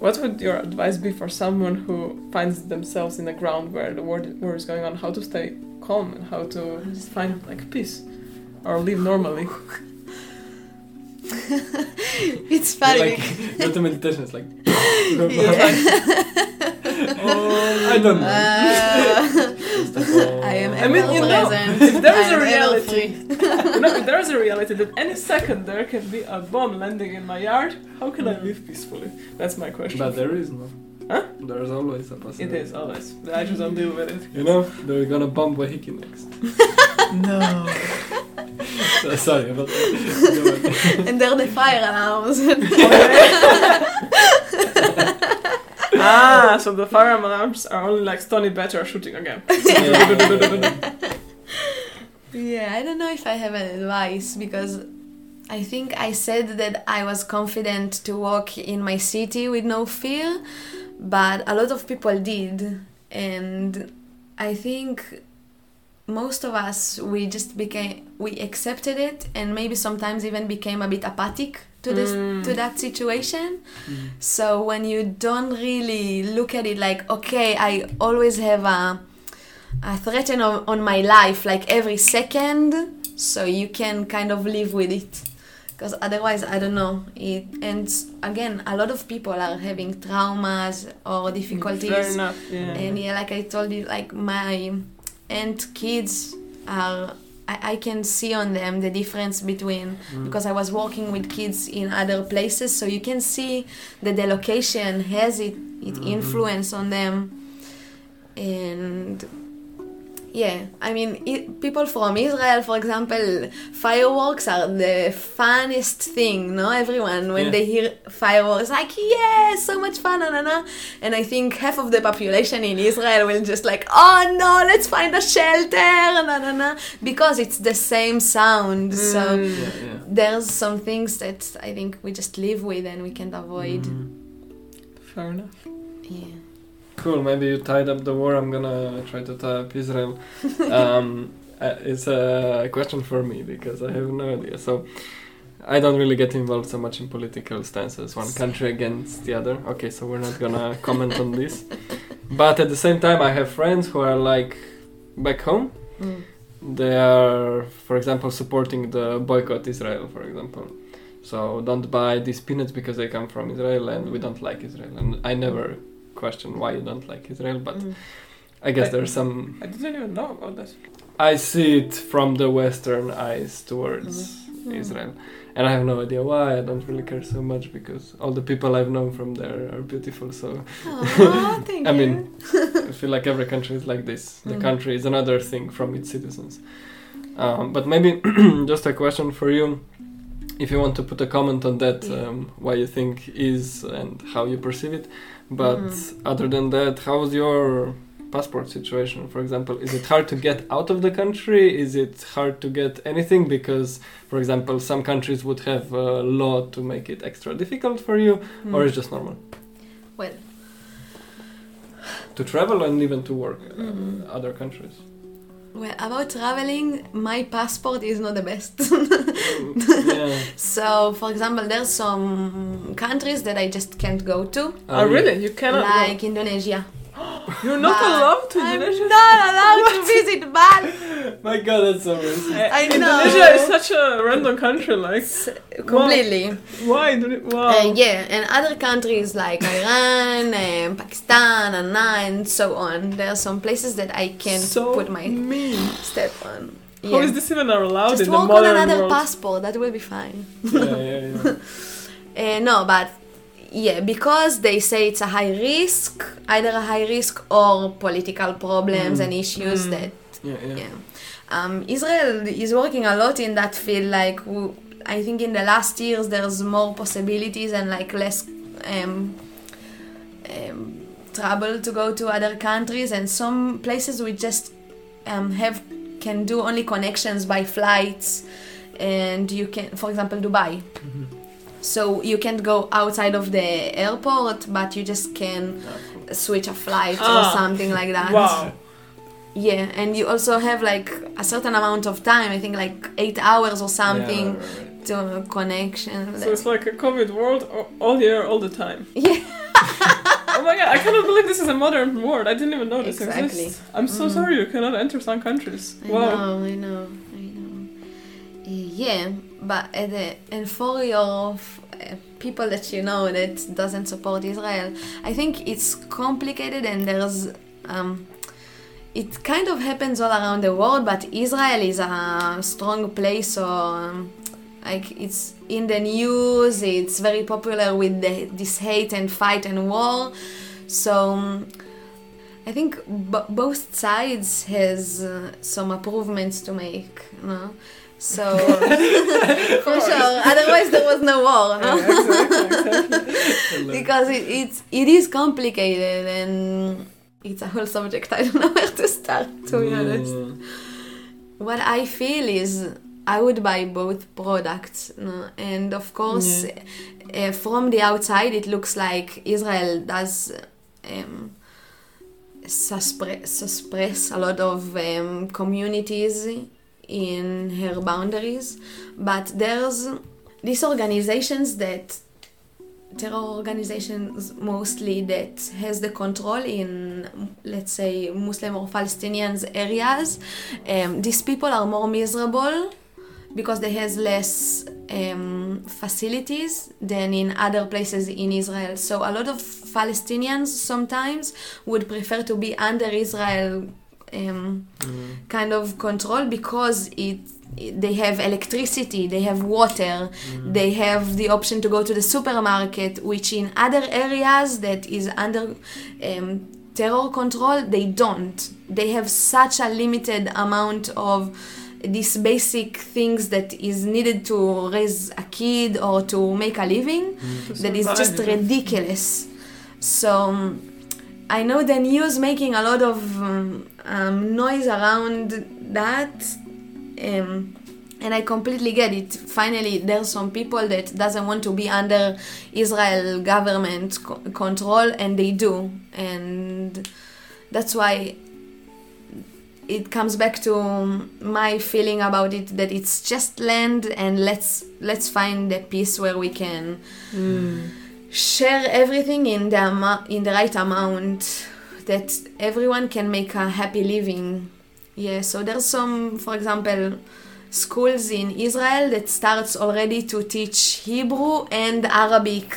What would your advice be for someone who finds themselves in a ground where the war, war is going on? How to stay calm and how to find like peace or live normally? It's funny. Like not the meditation. It's like. Yeah. oh, I don't know. Uh, It's. I am I ever mean, you know, present. if there is I a am ever reality- you know, if there is a reality that any second there can be a bomb landing in my yard, how can I mm. live peacefully? That's my question. But there is no. Huh? There's always a possibility. is always. I just don't deal with it. You know, they're gonna bomb Waiheke next. No. So, sorry, but. and they're the fire alarms. Ah, so the fire alarms are only like Stony Better shooting again. yeah, I don't know if I have an advice because I think I said that I was confident to walk in my city with no fear, but a lot of people did. And I think most of us we just became we accepted it and maybe sometimes even became a bit apathic to this Mm. to that situation so when you don't really look at it like okay i always have a a threat on, on my life like every second so you can kind of live with it because otherwise i don't know it and again a lot of people are having traumas or difficulties Fair enough. Yeah. and yeah, like I told you, like my aunt kids are. I, I can see on them the difference between because I was working with kids in other places, so you can see that the location has it it Mhm. influence on them, and yeah, I mean, i people from Israel, for example, fireworks are the funnest thing, no? Everyone, when Yeah. they hear fireworks, like, yeah, so much fun, na, na, na. And I think half of the population in Israel will just like, oh no, let's find a shelter, na, na, na, because it's the same sound. So Mm. Yeah, yeah. there's some things that I think we just live with and we can't avoid. Mm. Fair enough. Yeah. Cool. Maybe you tied up the war. I'm gonna try to tie up Israel. um, uh, it's a question for me because I have no idea. So I don't really get involved so much in political stances, one country against the other. Okay, so we're not gonna comment on this. But at the same time, I have friends who are like back home. Mm. They are, for example, supporting the boycott Israel, for example. So don't buy these peanuts because they come from Israel and we don't like Israel. And I never question why you don't like Israel, but Mm. I guess I- there's some. I didn't even know about that. I see it from the Western eyes towards Mhm. Israel, and I have no idea why. I don't really care so much because all the people I've known from there are beautiful. So Aw, thank I mean, I feel like every country is like this. The Mhm. country is another thing from its citizens. Um, but maybe just a question for you. If you want to put a comment on that, um, why you think is and how you perceive it. But Mm. other than that, how's your passport situation? For example, is it hard to get out of the country? Is it hard to get anything? Because, for example, some countries would have a law to make it extra difficult for you, Hmm. or it's just normal well, to travel and even to work uh, Mhm. other countries. Well, about traveling, my passport is not the best. yeah. so, for example, there's some countries that I just can't go to, Oh, really? You cannot. go- like Indonesia. You're not But allowed to I'm Indonesia. not allowed to visit Bali. My God, that's so racist. Uh, I know. Indonesia is such a random country. Like, Completely. why? Do it, wow. Uh, yeah, and other countries like Iran, and Pakistan, Anna, and so on. There are some places that I can so put my mean. step on. How Yeah. is this even allowed Just in the work on another world? passport. That will be fine. yeah, yeah, yeah. Uh, no, but yeah, because they say it's a high risk, either a high risk or political problems Mm. and issues Mm. that yeah, yeah. yeah. Um, Israel is working a lot in that field. Like I think in the last years, there's more possibilities and like less um, um, trouble to go to other countries. And some places we just um, have can do only connections by flights, and you can, for example, Dubai. Mhm. So you can't go outside of the airport, but you just can switch a flight Ah. or something like that. Wow. Yeah, and you also have like a certain amount of time. I think like eight hours or something Yeah, right, to connection. So it's like a COVID world all year, all the time. Yeah. oh my god, I cannot believe this is a modern world. I didn't even know this Exactly. exists. I'm so Mm. sorry you cannot enter some countries. I wow. know, I know, I know. Yeah, but uh, the, for your uh, people that you know that doesn't support Israel, I think it's complicated and there's um, it kind of happens all around the world, but Israel is a strong place, so um, like it's in the news, it's very popular with the, this hate and fight and war. So um, I think b- both sides has uh, some improvements to make, you know. So for sure, otherwise there was no war, no? exactly, exactly. because it, it's it is complicated and it's a whole subject. I don't know where to start, to be honest. What I feel is I would buy both products, no? and of course, uh, from the outside, it looks like Israel does um, suspre- suppress a lot of um, communities in her boundaries, but there's these organizations that terror organizations mostly that has the control in let's say muslim or palestinians areas um, these people are more miserable because they has less um, facilities than in other places in Israel. So a lot of Palestinians sometimes would prefer to be under Israel um, Mm. kind of control because it, it- they have electricity, they have water, Mm. they have the option to go to the supermarket, which in other areas that is under um, terror control, they don't. They have such a limited amount of these basic things that is needed to raise a kid or to make a living To that is just ridiculous. So um, I know the news making a lot of um, um, noise around that, um, and I completely get it. Finally, there's some people that doesn't want to be under Israel government co- control, and they do, and that's why it comes back to my feeling about it that it's just land and let's let's find a peace where we can Mm. Share everything in the in the right amount that everyone can make a happy living. Yeah so there's some for example schools in israel that starts already to teach hebrew and arabic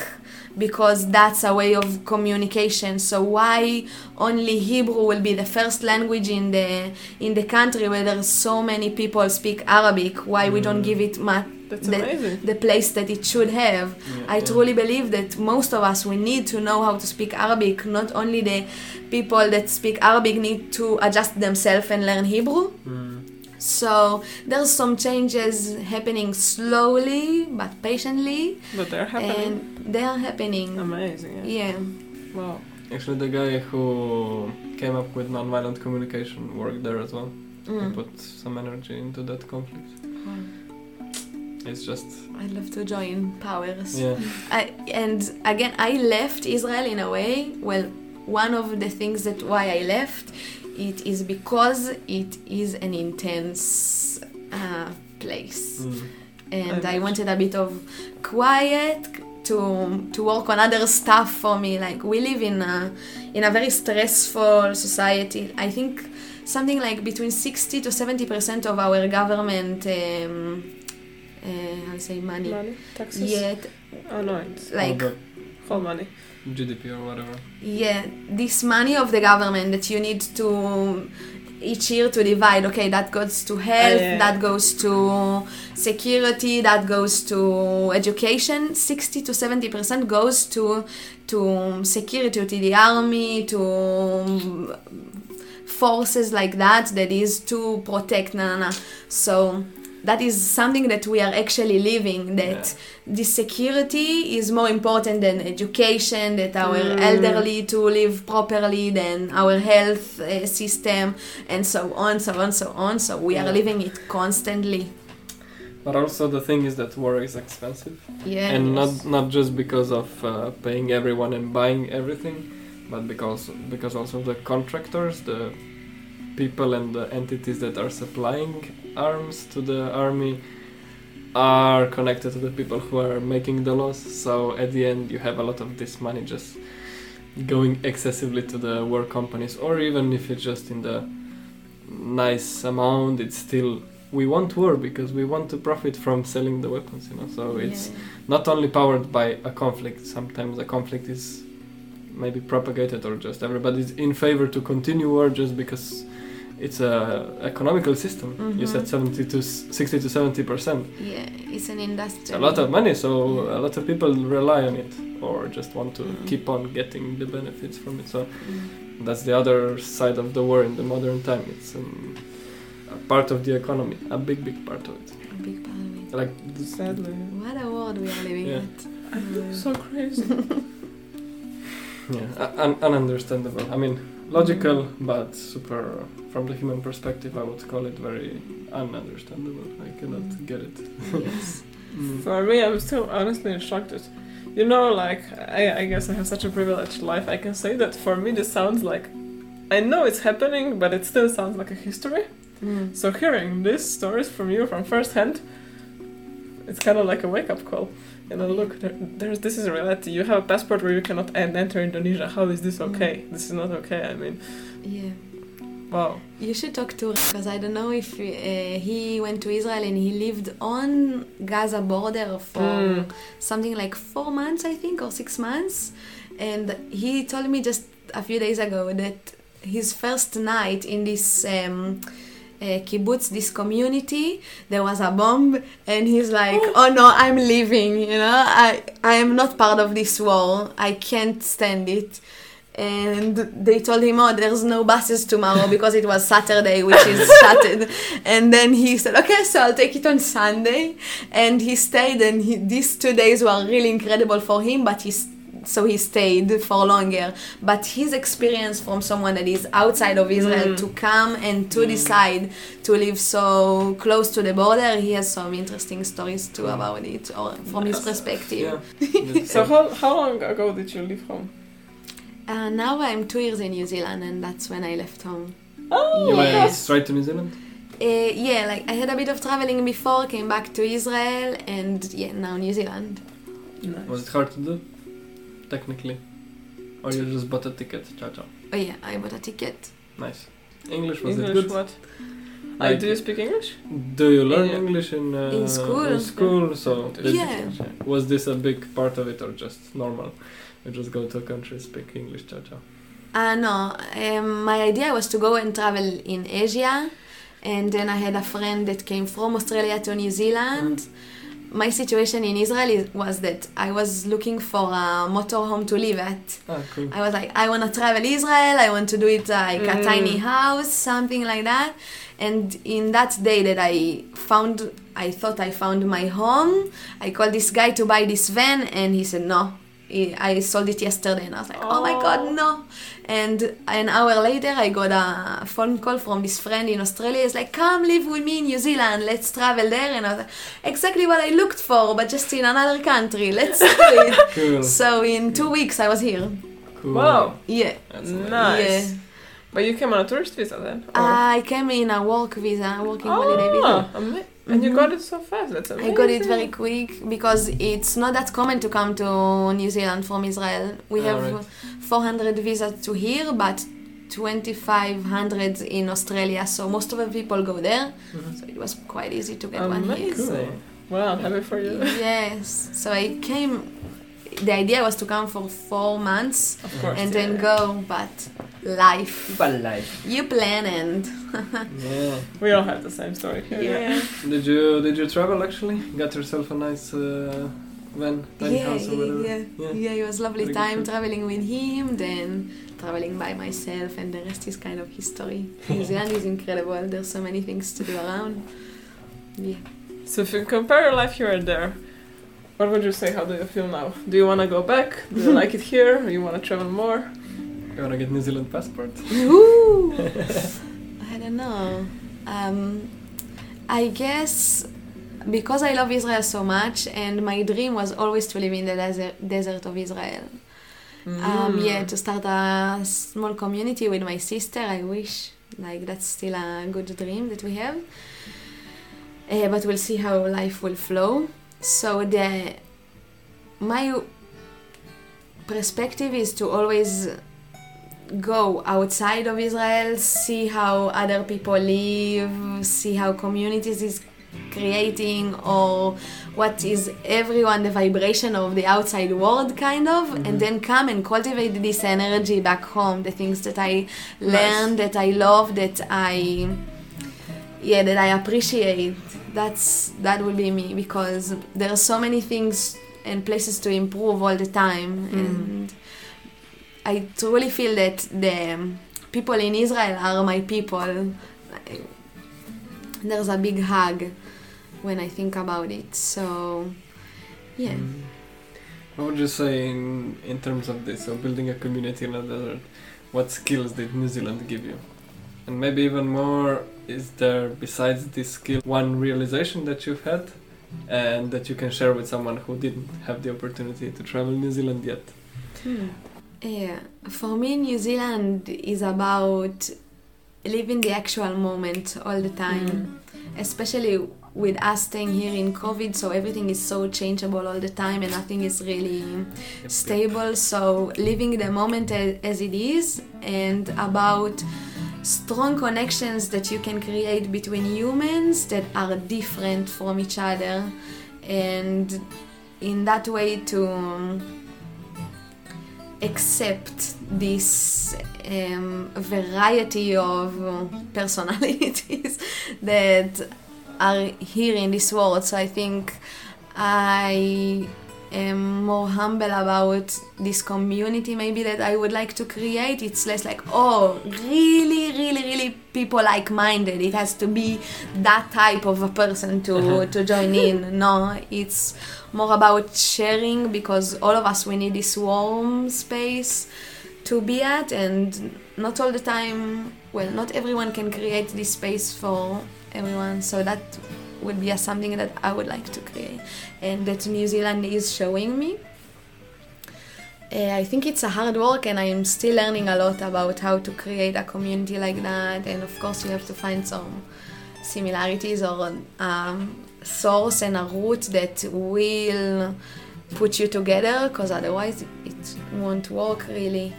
because that's a way of communication. So why only hebrew will be the first language in the in the country where there's so many people speak arabic? Why we don't mm. give it much That's the, amazing. the place that it should have Yeah, I yeah. truly believe that most of us we need to know how to speak Arabic. Not only the people that speak Arabic need to adjust themselves and learn Hebrew. Mm. So there's some changes happening slowly but patiently, But they're happening. and they are happening. Amazing. Yeah. Yeah. Wow. Actually, the guy who came up with nonviolent communication worked there as well. He Mm. put some energy into that conflict. Wow. It's just I'd love to join powers. yeah. I, and again, I left Israel in a way. Well, one of the things that why I left it is because it is an intense uh, place, Mm. and I imagine. wanted a bit of quiet to to work on other stuff for me. Like we live in a in a very stressful society. I think something like between sixty to seventy percent of our government. Um, uh, how to say money? Money, taxes. Yet, Oh no, it's like All whole money. GDP or whatever. Yeah, this money of the government that you need to each year to divide. Okay, that goes to health, yeah. that goes to security, that goes to education. Sixty to seventy percent goes to to security, to the army, to forces like that. That is to protect. Na, na, na. So. That is something that we are actually living. That Yeah. the security is more important than education, that our Mm. elderly to live properly, than our health uh, system, and so on, so on, so on. So we are living it constantly. But also the thing is that war is expensive, Yeah. and not not just because of uh, paying everyone and buying everything, but because because also the contractors, the people and the entities that are supplying arms to the army are connected to the people who are making the laws. So at the end, you have a lot of this money just going excessively to the war companies, or even if it's just in the nice amount, it's still we want war because we want to profit from selling the weapons. You know, so it's Yeah. not only powered by a conflict. Sometimes a conflict is maybe propagated or just everybody's in favor to continue war just because it's a economical system. You said. 70 to 60 to 70 percent. yeah, it's an industry. It's a lot of money, so a lot of people rely on it or just want to Mhm. keep on getting the benefits from it. So Mm. that's the other side of the war in the modern time. It's um, a part of the economy, a big, big part of it. A big part of it. Like Sadly. What a world we are living Yeah. at. I feel so crazy. yeah, un- un- ununderstandable. I mean, logical, but super. From the human perspective, I would call it very ununderstandable. I cannot get it. yes. Mm. For me, I'm still honestly shocked at. You know, like I, I guess I have such a privileged life. I can say that for me, this sounds like. I know it's happening, but it still sounds like a history. Mm. So hearing these stories from you from first hand, it's kind of like a wake up call. You know, look, there, there's this is a reality. You have a passport where you cannot en- enter Indonesia. How is this okay? This is not okay. I mean, Yeah. wow. You should talk to because I don't know if uh, he went to Israel and he lived on Gaza border for Mm. something like four months, I think, or six months. And he told me just a few days ago that his first night in this um, kibbutz, this community, there was a bomb, and he's like, "Oh no, I'm leaving. You know, I I am not part of this war. I can't stand it." And they told him, "Oh, there's no buses tomorrow because it was Saturday, which is shuttered." And then he said, "Okay, so I'll take it on Sunday." And he stayed, and he, these two days were really incredible for him. But he, s- so he stayed for longer. But his experience from someone that is outside of Israel Mm. to come and to decide to live so close to the border, he has some interesting stories too about it, or from his perspective. Yeah. So how how long ago did you leave home? Uh, now I'm two years in New Zealand, and that's when I left home. Oh, you my Yes. went straight to New Zealand. Uh, yeah, like I had a bit of traveling before, came back to Israel, and yeah, now New Zealand. Nice. Was it hard to do? Technically, or you just bought a ticket? Ciao, ciao. Oh yeah, I bought a ticket. Nice. English was English it good? what? I Like- do you speak English? Do you learn Yeah. English in uh, In school. In school, so did- Yeah. Was this a big part of it or just normal? You just go to a country, speak English, ciao ciao. Uh, no, um, my idea was to go and travel in Asia, and then I had a friend that came from Australia to New Zealand. My situation in Israel is, was that I was looking for a motorhome to live at. Ah, cool. I was like, I want to travel Israel. I want to do it like a Mm. tiny house, something like that. And in that day that I found, I thought I found my home. I called this guy to buy this van, and he said, "No, I I sold it yesterday, and I was like, oh, my Oh. god, no! And an hour later, I got a phone call from this friend in Australia. He's like, come live with me in New Zealand. Let's travel there. And I was like, exactly what I looked for, but just in another country. Let's do it. Cool. so in two weeks, I was here. cool. Wow, Yeah. That's nice. Yeah. But you came on a tourist visa then? or- I came in a work visa, working holiday oh, visa. Ama- and you Mhm. got it so fast. That's amazing. I amazing. got it very quick because it's not that common to come to New Zealand from Israel. We Ah, have right. 400 visas to here, but 2500 in Australia, so most of the people go there. Mhm. So it was quite easy to get one here. Amazing. Wow, happy for you. Yes, so I came. The idea was to come for four months Of course. and then go, but life. But life. You plan and Yeah. We all have the same story here. yeah, Did you did you travel actually? Got yourself a nice uh, van, tiny yeah, house or whatever. yeah, Yeah. yeah. It was lovely Very time traveling with him, then traveling by myself, and the rest is kind of history. New Zealand is incredible. There's so many things to do around. Yeah. So if you compare your life here and there, what would you say? How do you feel now? Do you want to go back? Do you like it here? Do you want to travel more? You wanna get New Zealand passport? Ooh. I don't know. Um, I guess because I love Israel so much, and my dream was always to live in the desert, desert of Israel. Um, Mm. yeah, to start a small community with my sister. I wish like that's still a good dream that we have. Uh, but we'll see how life will flow. So the my perspective is to always go outside of Israel, see how other people live, see how communities is creating or what is everyone the vibration of the outside world kind of Mhm. and then come and cultivate this energy back home the things that i Nice. that i love that i yeah that i appreciate that's that will be me because there are so many things and places to improve all the time Mm. and i truly feel that the people in israel are my people there's a big hug when I think about it. So, yeah. Mm. What would you say in, in terms of this, of building a community in a desert? What skills did New Zealand give you? And maybe even more, is there, besides this skill, one realization that you've had and that you can share with someone who didn't have the opportunity to travel New Zealand yet? Yeah, for me, New Zealand is about living the actual moment all the time, mm. especially with us staying here in COVID. So everything is so changeable all the time, and nothing is really stable. So living the moment as it is, and about strong connections that you can create between humans that are different from each other, and in that way to um, accept this um, variety of personalities that are here in this world. So I think I am more humble about this community maybe that I would like to create. It's less like, oh, really, really, really people like minded. It has to be that type of a person to, uh-huh. to join in. No, it's more about sharing because all of us we need this warm space to be at and not all the time well not everyone can create this space for everyone so that would be a, something that i would like to create and that new zealand is showing me uh, I think it's a hard work, and I'm still learning a lot about how to create a community like that. And of course, you have to find some similarities or um, source and a root that will put you together, because otherwise it won't work really.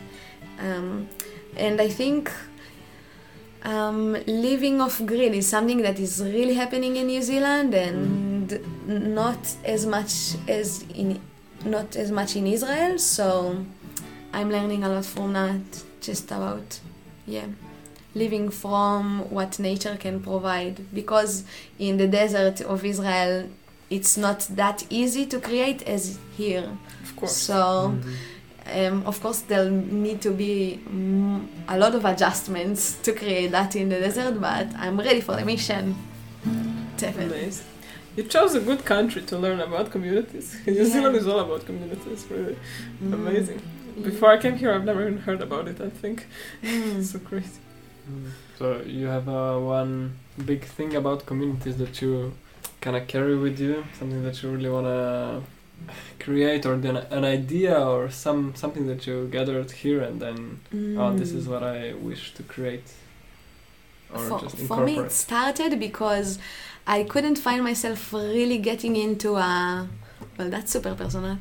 Um, and I think um, living off grid is something that is really happening in New Zealand, and not as much as in not as much in Israel. So I'm learning a lot from that, just about yeah living from what nature can provide because in the desert of Israel it's not that easy to create as here Of course. so um, of course there'll need to be mm, a lot of adjustments to create that in the desert but I'm ready for the mission definitely Amazing. You chose a good country to learn about communities. New Yeah. Zealand is all about communities, really Mm. amazing. Before I came here, I've never even heard about it. I think Mm. it's so crazy. So you have uh, one big thing about communities that you kind of carry with you, something that you really want to create, or then an idea, or some something that you gathered here, and then oh, this is Mm. what I wish to create, or for, for me it started because i couldn't find myself really getting into a well that's super personal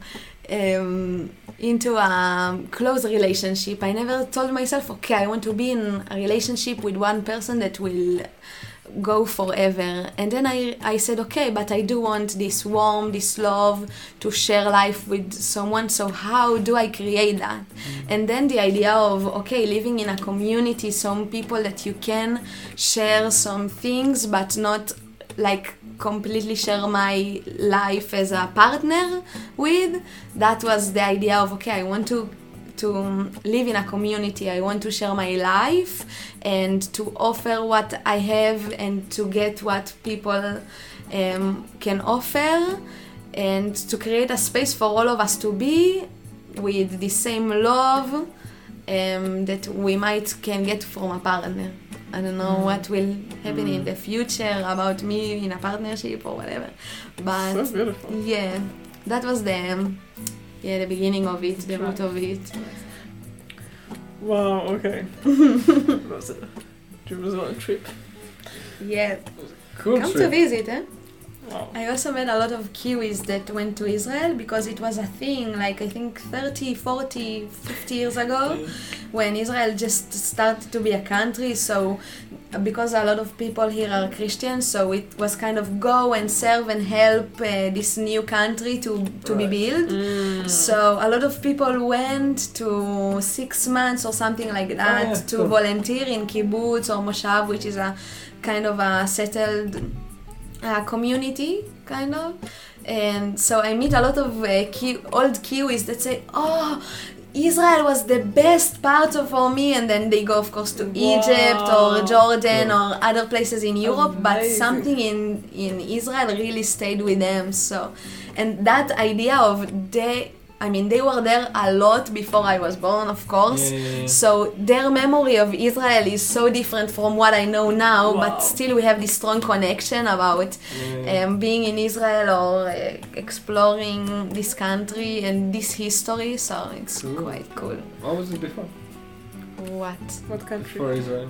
um, into a close relationship i never told myself okay i want to be in a relationship with one person that will go forever. And then I, I said okay but i do want this warm this love to share life with someone. So how do i create that? Mm. And then the idea of okay living in a community some people that you can share some things but not like completely share my life as a partner with. That was the idea of okay i want to to live in a community i want to share my life and to offer what i have and to get what people um, can offer and to create a space for all of us to be with the same love um, that we might can get from a partner. I don't know Mm. what will happen in Mm. the future about me in a partnership or whatever, but so yeah, that was the um, yeah the beginning of it, the root of it. Wow. Okay. it was a Jerusalem trip. Yeah, Cool come to visit, eh? Wow. I also met a lot of Kiwis that went to Israel because it was a thing like I think 30, 40, 50 years ago when Israel just started to be a country. So, because a lot of people here are Christians, so it was kind of go and serve and help uh, this new country to, to be built. Mm. So a lot of people went to six months or something like that Oh, yeah, to cool. volunteer in kibbutz or moshav, which is a kind of a settled uh, community, kind of. And so I meet a lot of uh, Ki- old Kiwis that say, "Oh, Israel was the best part of for me," and then they go, of course, to Egypt or Jordan Yeah. or other places in Europe. But something in in Israel really stayed with them. So, and that idea of they. I mean, they were there a lot before I was born, of course. Yeah, yeah, yeah. So their memory of Israel is so different from what I know now, Wow. but still we have this strong connection about Yeah. um, being in Israel or uh, exploring this country and this history. So it's Cool. quite cool. What was it before? What What country? For Israel.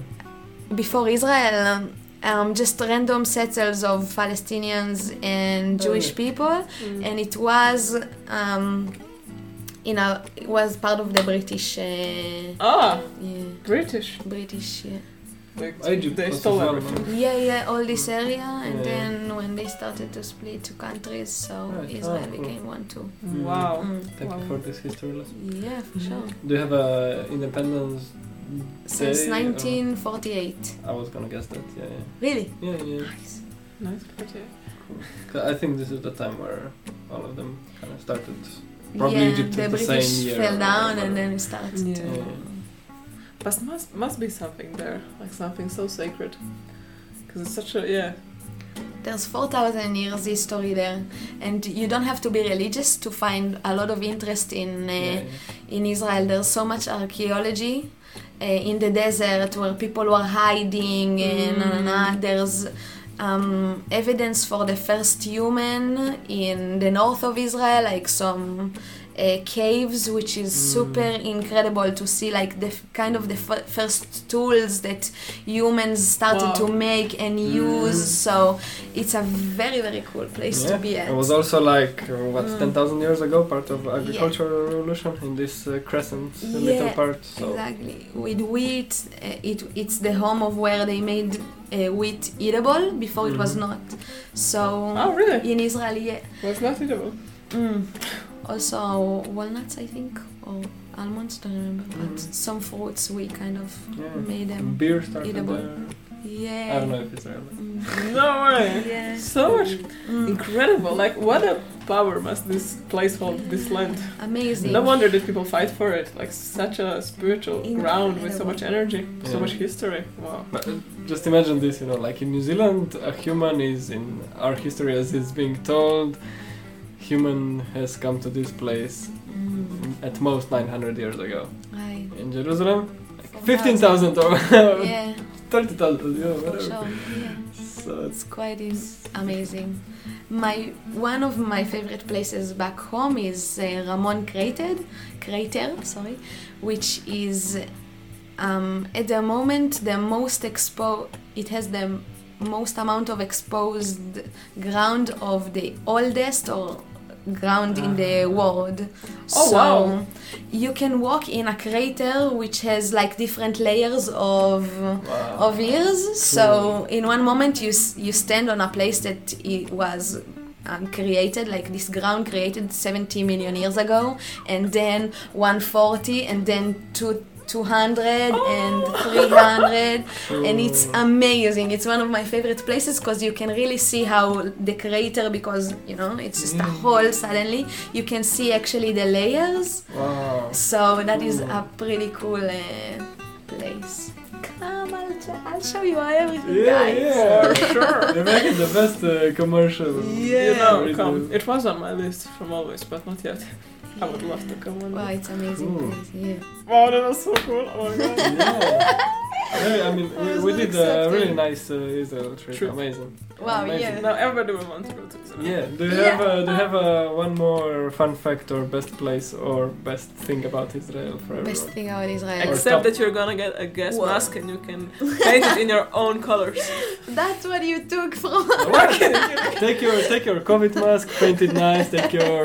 before Israel? Um, um, just random settles of Palestinians and Oh, Jewish yeah. people, Mm. and it was um, in a it was part of the British. Uh, Ah, yeah, British. British. Yeah. Like, Egypt they was stole everything. Yeah, yeah, all this area, and Yeah. then when they started to split to countries, so Right. Israel Oh, cool. became one too. Mm. Wow. Mm. Thank you for this history lesson. Yeah, for Mhm. sure. Do you have a independence Since day, or- 1948. I was gonna guess that. Yeah, Really? yeah, yeah. yeah. Nice. Nice party. 'Cause I think this is the time where all of them kind of started. Probably yeah, Egypt the at the British same year fell down and then it started Yeah. to. Yeah. But must must be something there, like something so sacred. Because it's such a yeah. There's 4,000 years history there, and you don't have to be religious to find a lot of interest in uh, Yeah, yeah. in Israel. There's so much archaeology uh, in the desert where people were hiding, and na, na, na. there's um, evidence for the first human in the north of Israel, like some uh, caves, which is Mm. super incredible to see, like the kind of the f- first tools that humans started Wow. to make and use. So it's a very very cool place to be at. It was also like uh, what Mm. ten thousand years ago, part of agricultural revolution in this uh, crescent uh, little part. So Exactly. With wheat, uh, it, it's the home of where they made uh, wheat eatable before it was Mhm. not. So Oh really? in Israel, yeah. Well, it's not eatable. Mm. Also walnuts, I think, or almonds. Don't remember. But Mhm. some fruits we kind of yeah. made them. beer started eatable. there. Yeah. I don't know if it's real. Mm, No way. Yeah. So much Mm, incredible. Like, what a power must this place hold, this land. amazing. No wonder that people fight for it. Like, such a spiritual ground with so much energy, so much history. Wow. But uh, just imagine this, you know, like in New Zealand, a human is in our history as it's being told. Human has come to this place Mm, at most 900 years ago. right. In Jerusalem, Four 15,000 or Yeah, 30,000, yeah, whatever. sure. Yeah. So it's quite is amazing. My one of my favorite places back home is uh, Ramon Crater, Crater, sorry, which is um, at the moment the most exposed. It has the most amount of exposed ground of the oldest or ground in the world. Oh, so wow. you can walk in a crater which has like different layers of wow. of years. So in one moment you you stand on a place that it was um, created like this ground created 70 million years ago, and then 140, and then two. 200 and 300 and it's amazing it's one of my favorite places because you can really see how the crater because you know it's just a hole suddenly you can see actually the layers Wow. so that is Cool. a pretty cool uh, place. Come, I'll, I'll show you everything, Yeah, guys. yeah, sure. You're making the best uh, commercial. Yeah. You know, come. It was on my list from always, but not yet. I would love to come on. Wow, it's amazing Cool. place. Yeah. Wow, that was so cool. Oh my god. Yeah. Yeah, I mean, I we, we not did a really nice uh, Israel trip. True. Amazing. Wow, Amazing. yeah. Now everybody will want to go to Israel. Yeah. Do you Yeah. have uh, do you have uh, one more fun fact or best place or best thing about Israel for everyone? Best thing about Israel. Except that you're gonna get a gas Wow. mask and you can paint it in your own colors. That's what you took from. take your take your COVID mask, paint it nice. Take your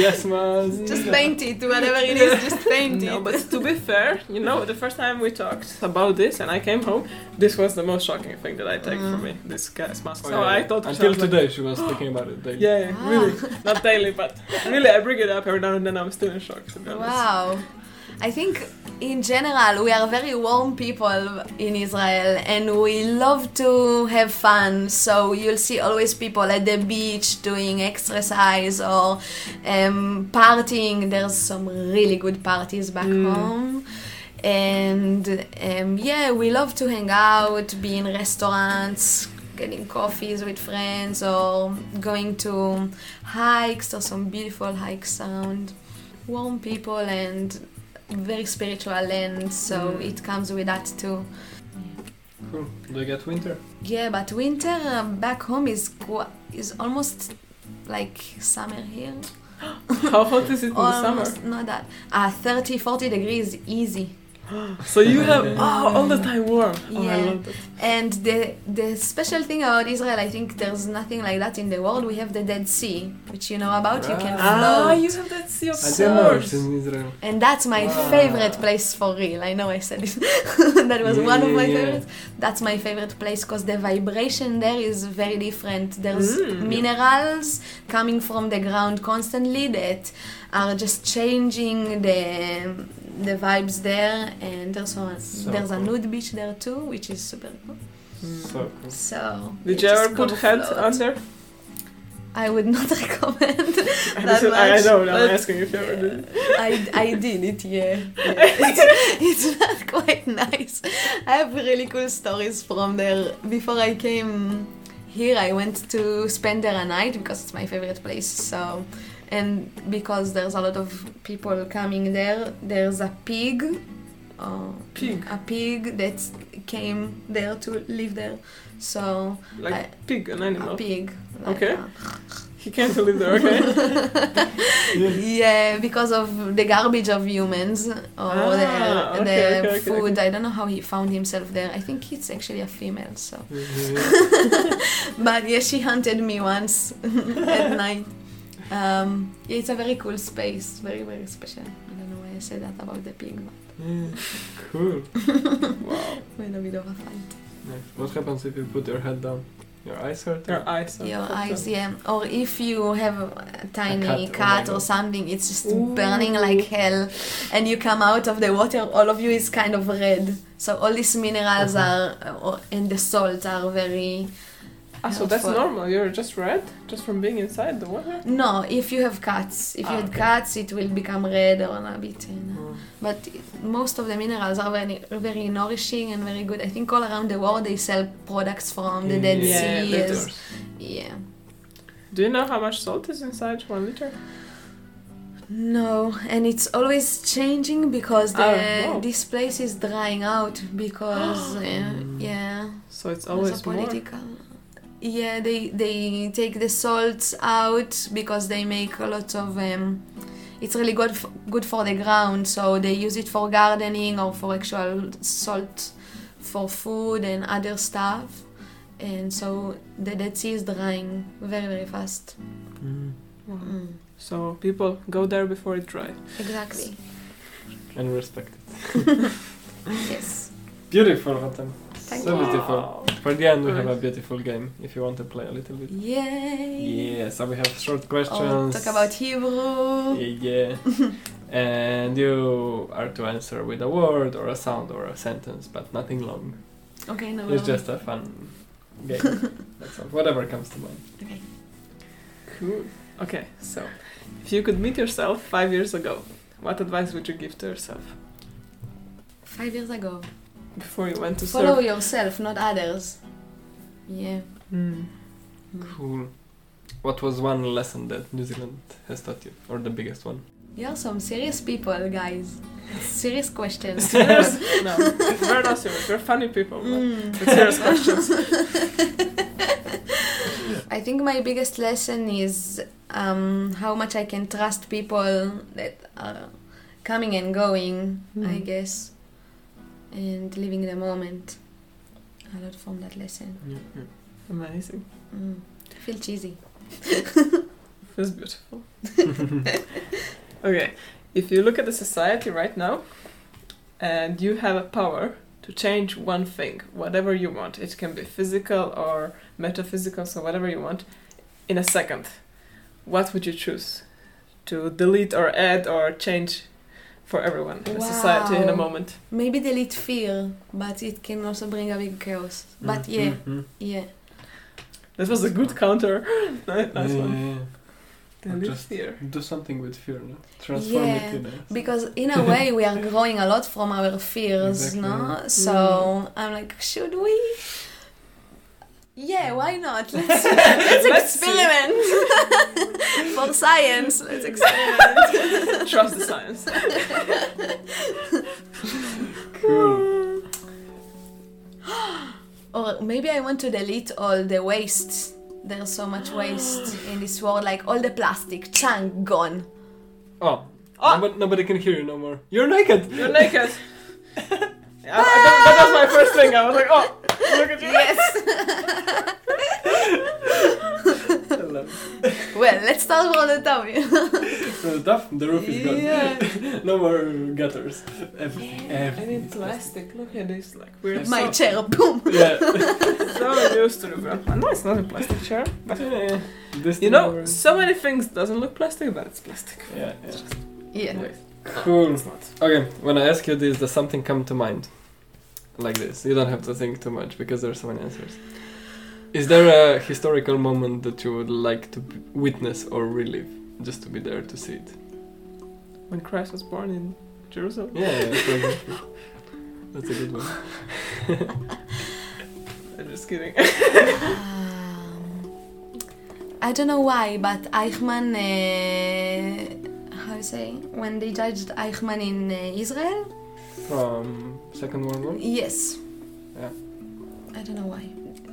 gas mask. Just paint it, whatever it is, just paint No, it. but to be fair, you know, the first time we talked about this and I came home, this was the most shocking thing that I take for Mm. me, this gas mask. Oh, so yeah, I yeah. thought to until myself, like, today she was thinking about it. daily. Yeah, yeah, Ah. really. Not daily, but really I bring it up every now and then I'm still in shock to be honest. Wow. I think in general we are very warm people in Israel and we love to have fun. So you'll see always people at the beach doing exercise or um, partying. There's some really good parties back Mm. home. And um, yeah, we love to hang out, be in restaurants, getting coffees with friends, or going to hikes. or some beautiful hikes around warm people and very spiritual land, so Mm. it comes with that too. Cool. Do you get winter? Yeah, but winter uh, back home is is almost like summer here. How hot is it in the summer? Almost not that. Uh, 30, 40 degrees easy. So you have oh, all the time warm. Oh, I Yeah. love. And the the special thing about Israel, I think there's nothing like that in the world. We have the Dead Sea, which you know about. You can Ah. Ah, float. you have that sea of I course. in Israel. And that's my Wow. favorite place for real. I know I said it. that was Yeah, one of my yeah. favorites. That's my favorite place because the vibration there is very different. There's Mm. minerals coming from the ground constantly that are just changing the the vibes there. And there's a, So there's a nude beach there too, which is super cool. So hmm. cool. So Did you you ever put go head float. under? I would not recommend I that said- I I much, know, I'm but asking if you ever did. I, I did it, yeah. It's, it's not quite nice. I have really cool stories from there. Before I came here, I went to spend there a night because it's my favorite place. So, and because there's a lot of people coming there, there's a pig. Uh, Pig? A pig that came there to live there. So, Like I- pig, an animal. a pig. like Okay. a- He can't live there, okay? Yeah, because of the garbage of humans or Ah, the, okay, the okay, okay, food. okay. I don't know how he found himself there. I think it's actually a female. So, Yeah. but yeah, she hunted me once at night. Um, yeah, it's a very cool space, very very special. I don't know why I said that about the pig, but Yeah. Cool. wow. we're in a bit of a fight. Nice. What happens if you put your head down? Your eyes hurt? Your eyes. are Your eyes, up. yeah. Or if you have a tiny cut, oh or something, it's just Ooh. burning like hell, and you come out of the water, all of you is kind of red. So all these minerals Mhm. are, or- and the salts are very. Ah, so that's helpful. normal. You're just red, just from being inside the water. No, if you have cuts, if you Ah, had okay. cuts, it will become red or a bit. uh, Mm. But most of the minerals are very, very nourishing and very good. I think all around the world they sell products from the Dead Yeah, Sea. as- yeah. Do you know how much salt is inside one liter? No, and it's always changing because the, Oh, this place is drying out because uh, yeah, So it's always more. political. Yeah, they they take the salts out because they make a lot of. Um, it's really good f- good for the ground, so they use it for gardening or for actual salt for food and other stuff. And so the Dead Sea is drying very very fast. Mm. Mm, So people go there before it dry. exactly. And respect it. Yes. Beautiful, Rotem. Thank so you. beautiful. For the end, we have a beautiful game if you want to play a little bit. Yay! Yeah, so we have short oh, Or questions. talk about Hebrew. Yeah. and you are to answer with a word or a sound or a sentence, but nothing long. Okay, no. It's no. just a fun game. That's all. Whatever comes to mind. Okay. Cool. Okay, so if you could meet yourself five years ago, what advice would you give to yourself Five years ago. Before you went to Follow serve? yourself, not others. Yeah. Hmm. Cool. What was one lesson that New Zealand has taught you, or the biggest one? You're some serious people, guys. Serious questions. Serious? no, we're not serious. We're funny people. Mm. With serious questions. I think my biggest lesson is um, how much I can trust people that are coming and going, I Mm. guess, and living the moment. A lot from that lesson. Yeah, Amazing. Mm. I feel cheesy. Feels beautiful. okay, if you look at the society right now, and you have a power to change one thing, whatever you want, it can be physical or metaphysical, so whatever you want, in a second, what would you choose to delete or add or change for everyone in a society in a moment? Maybe delete fear, but it can also bring a big chaos. But yeah, Mhm. yeah. That was a good counter. nice nice Yeah, one. yeah, yeah. Delete just- fear. Do something with fear, no? Transform Yeah, it in a... Because in a way, we are growing a lot from our fears, Exactly. no? So I'm like, should we? Yeah, why not? Let's, let's Let's see. experiment for the science. Let's experiment. Trust the science. Cool. Or oh, maybe I want to delete all the waste. There's so much waste in this world, like all the plastic, chunk gone. Oh, Oh. nobody, nobody can hear you no more. You're naked! You're naked. Yeah, I- I- that, that was my first thing. I was like, oh, look at you. Yes. I well, let's start from the top. From the top, the roof is gone. Yeah. no more gutters. Everything. I everything need is plastic. Look at this, like we're My so, chair, boom. Yeah. so used to the grandpa. No, it's not a plastic chair. But yeah. This you know, over- so many things doesn't look plastic, but it's plastic. Yeah, yeah. Yeah. Cool. it's not. Okay, when I ask you this, does something come to mind? Like this. You don't have to think too much because there are so many answers. Is there a historical moment that you would like to b- witness or relive? Just to be there to see it? When Christ was born in Jerusalem. Yeah, yeah, for example. That's a good one. I'm just kidding. Um, I don't know why, but Eichmann, uh, how you say, when they judged Eichmann in uh, Israel, From Second World War? yes. Yeah. I don't know why.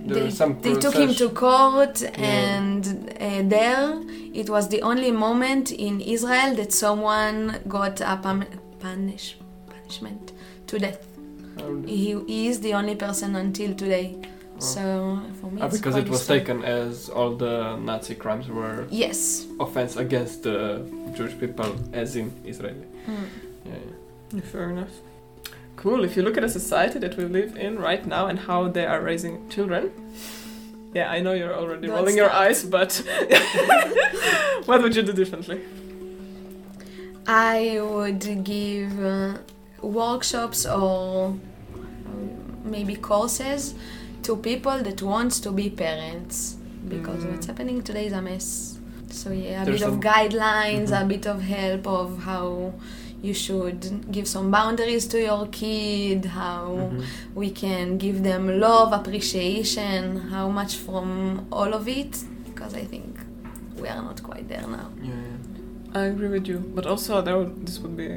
There they some they took him to procession- court, Yeah. and uh, there it was the only moment in Israel that someone got a pam- punish, punishment to death. How He, he is the only person until today. Oh. So for me, Ah, it's because it was disturbing. taken as all the Nazi crimes were Yes. offense against the Jewish people, as in Israel. Mm. Yeah, yeah. Fair enough. Cool. If you look at a society that we live in right now and how they are raising children, Yeah, I know you're already Don't rolling your stop. eyes, but what would you do differently? I would give uh, workshops or um, maybe courses to people that wants to be parents because Mm. what's happening today is a mess. So yeah, a There's bit of guidelines, a Mhm. bit of help of how you should give some boundaries to your kid, how Mhm. we can give them love, appreciation, how much from all of it because I think we are not quite there now. Yeah, yeah. I agree with you, but also there would, this would be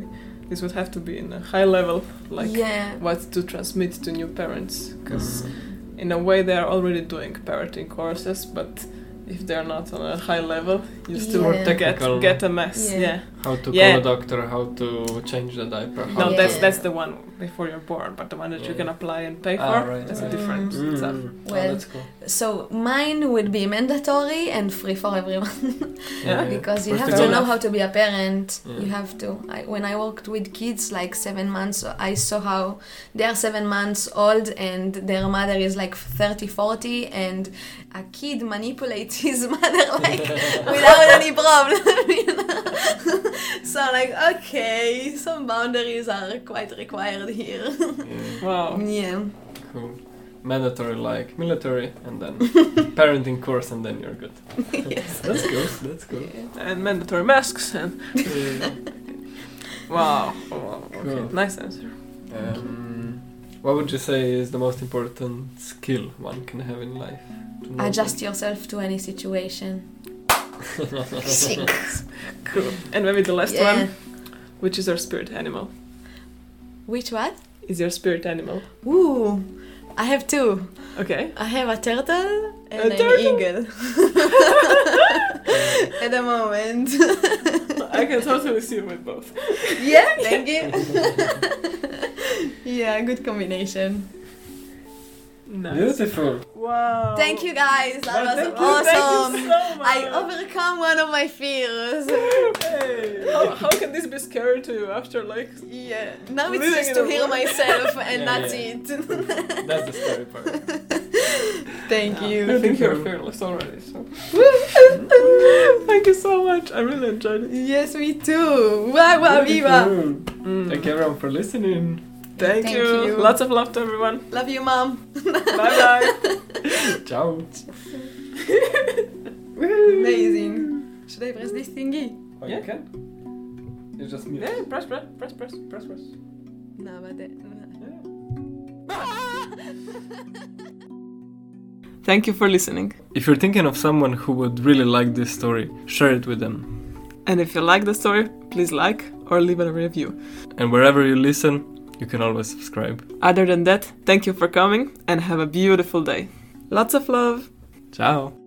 this would have to be in a high level, like yeah. what to transmit to new parents, because Mhm. in a way they are already doing parenting courses, but if they're not on a high level, you still Yeah. get get a mess. Yeah. Yeah. How to Yeah. call a doctor, how to change the diaper. No, how that's to- that's the one before you're born, but the one that you can apply and pay for, Ah, right, that's right. a different Mm. stuff. Mm. Well, oh, that's cool. So mine would be mandatory and free for everyone Yeah. because you First have to all- know how to be a parent. Yeah. You have to. I, when I worked with kids like seven months, I saw how they are seven months old and their mother is like 30, 40 and a kid manipulates his mother like without any problem. you know? so like okay, some boundaries are quite required here. Yeah, Wow. yeah. cool. Mandatory like military and then parenting course and then you're good. yes. That's cool. That's cool. And mandatory masks and Yeah. wow. wow. Okay. Cool. Nice answer. Um, what would you say is the most important skill one can have in life? to know Adjust yourself to any situation. Cool. And maybe the last Yeah. one, which is your spirit animal? Which what? Is your spirit animal? Ooh, I have two. Okay. I have a turtle and A an turtle? eagle. At the moment. I can totally see you with both. yeah, thank you. yeah, good combination. Nice. Beautiful. Wow. Thank you guys. That Well, was thank you, awesome. Thank you so much. I overcome one of my fears. Hey, how, how can this be scary to you after like? Yeah. Now it's just to a hear world- myself and Yeah, that's yeah. it. That's the scary part. Thank I you. I think you're fearless already. So. Thank you so much. I really enjoyed it. Yes, me too. Wow, wow, viva. Beautiful. Mm. Thank you everyone for listening. Thank, Thank you. you. Lots of love to everyone. Love you, mom. bye bye. Ciao. Amazing. Should I press this thingy? Oh, Yeah. you can. It's just mute. Yeah, press, press, press, press, press, press. No, but it. Thank you for listening. If you're thinking of someone who would really like this story, share it with them. And if you like the story, please like or leave a review. And wherever you listen, you can always subscribe. Other than that, thank you for coming and have a beautiful day. Lots of love. Ciao.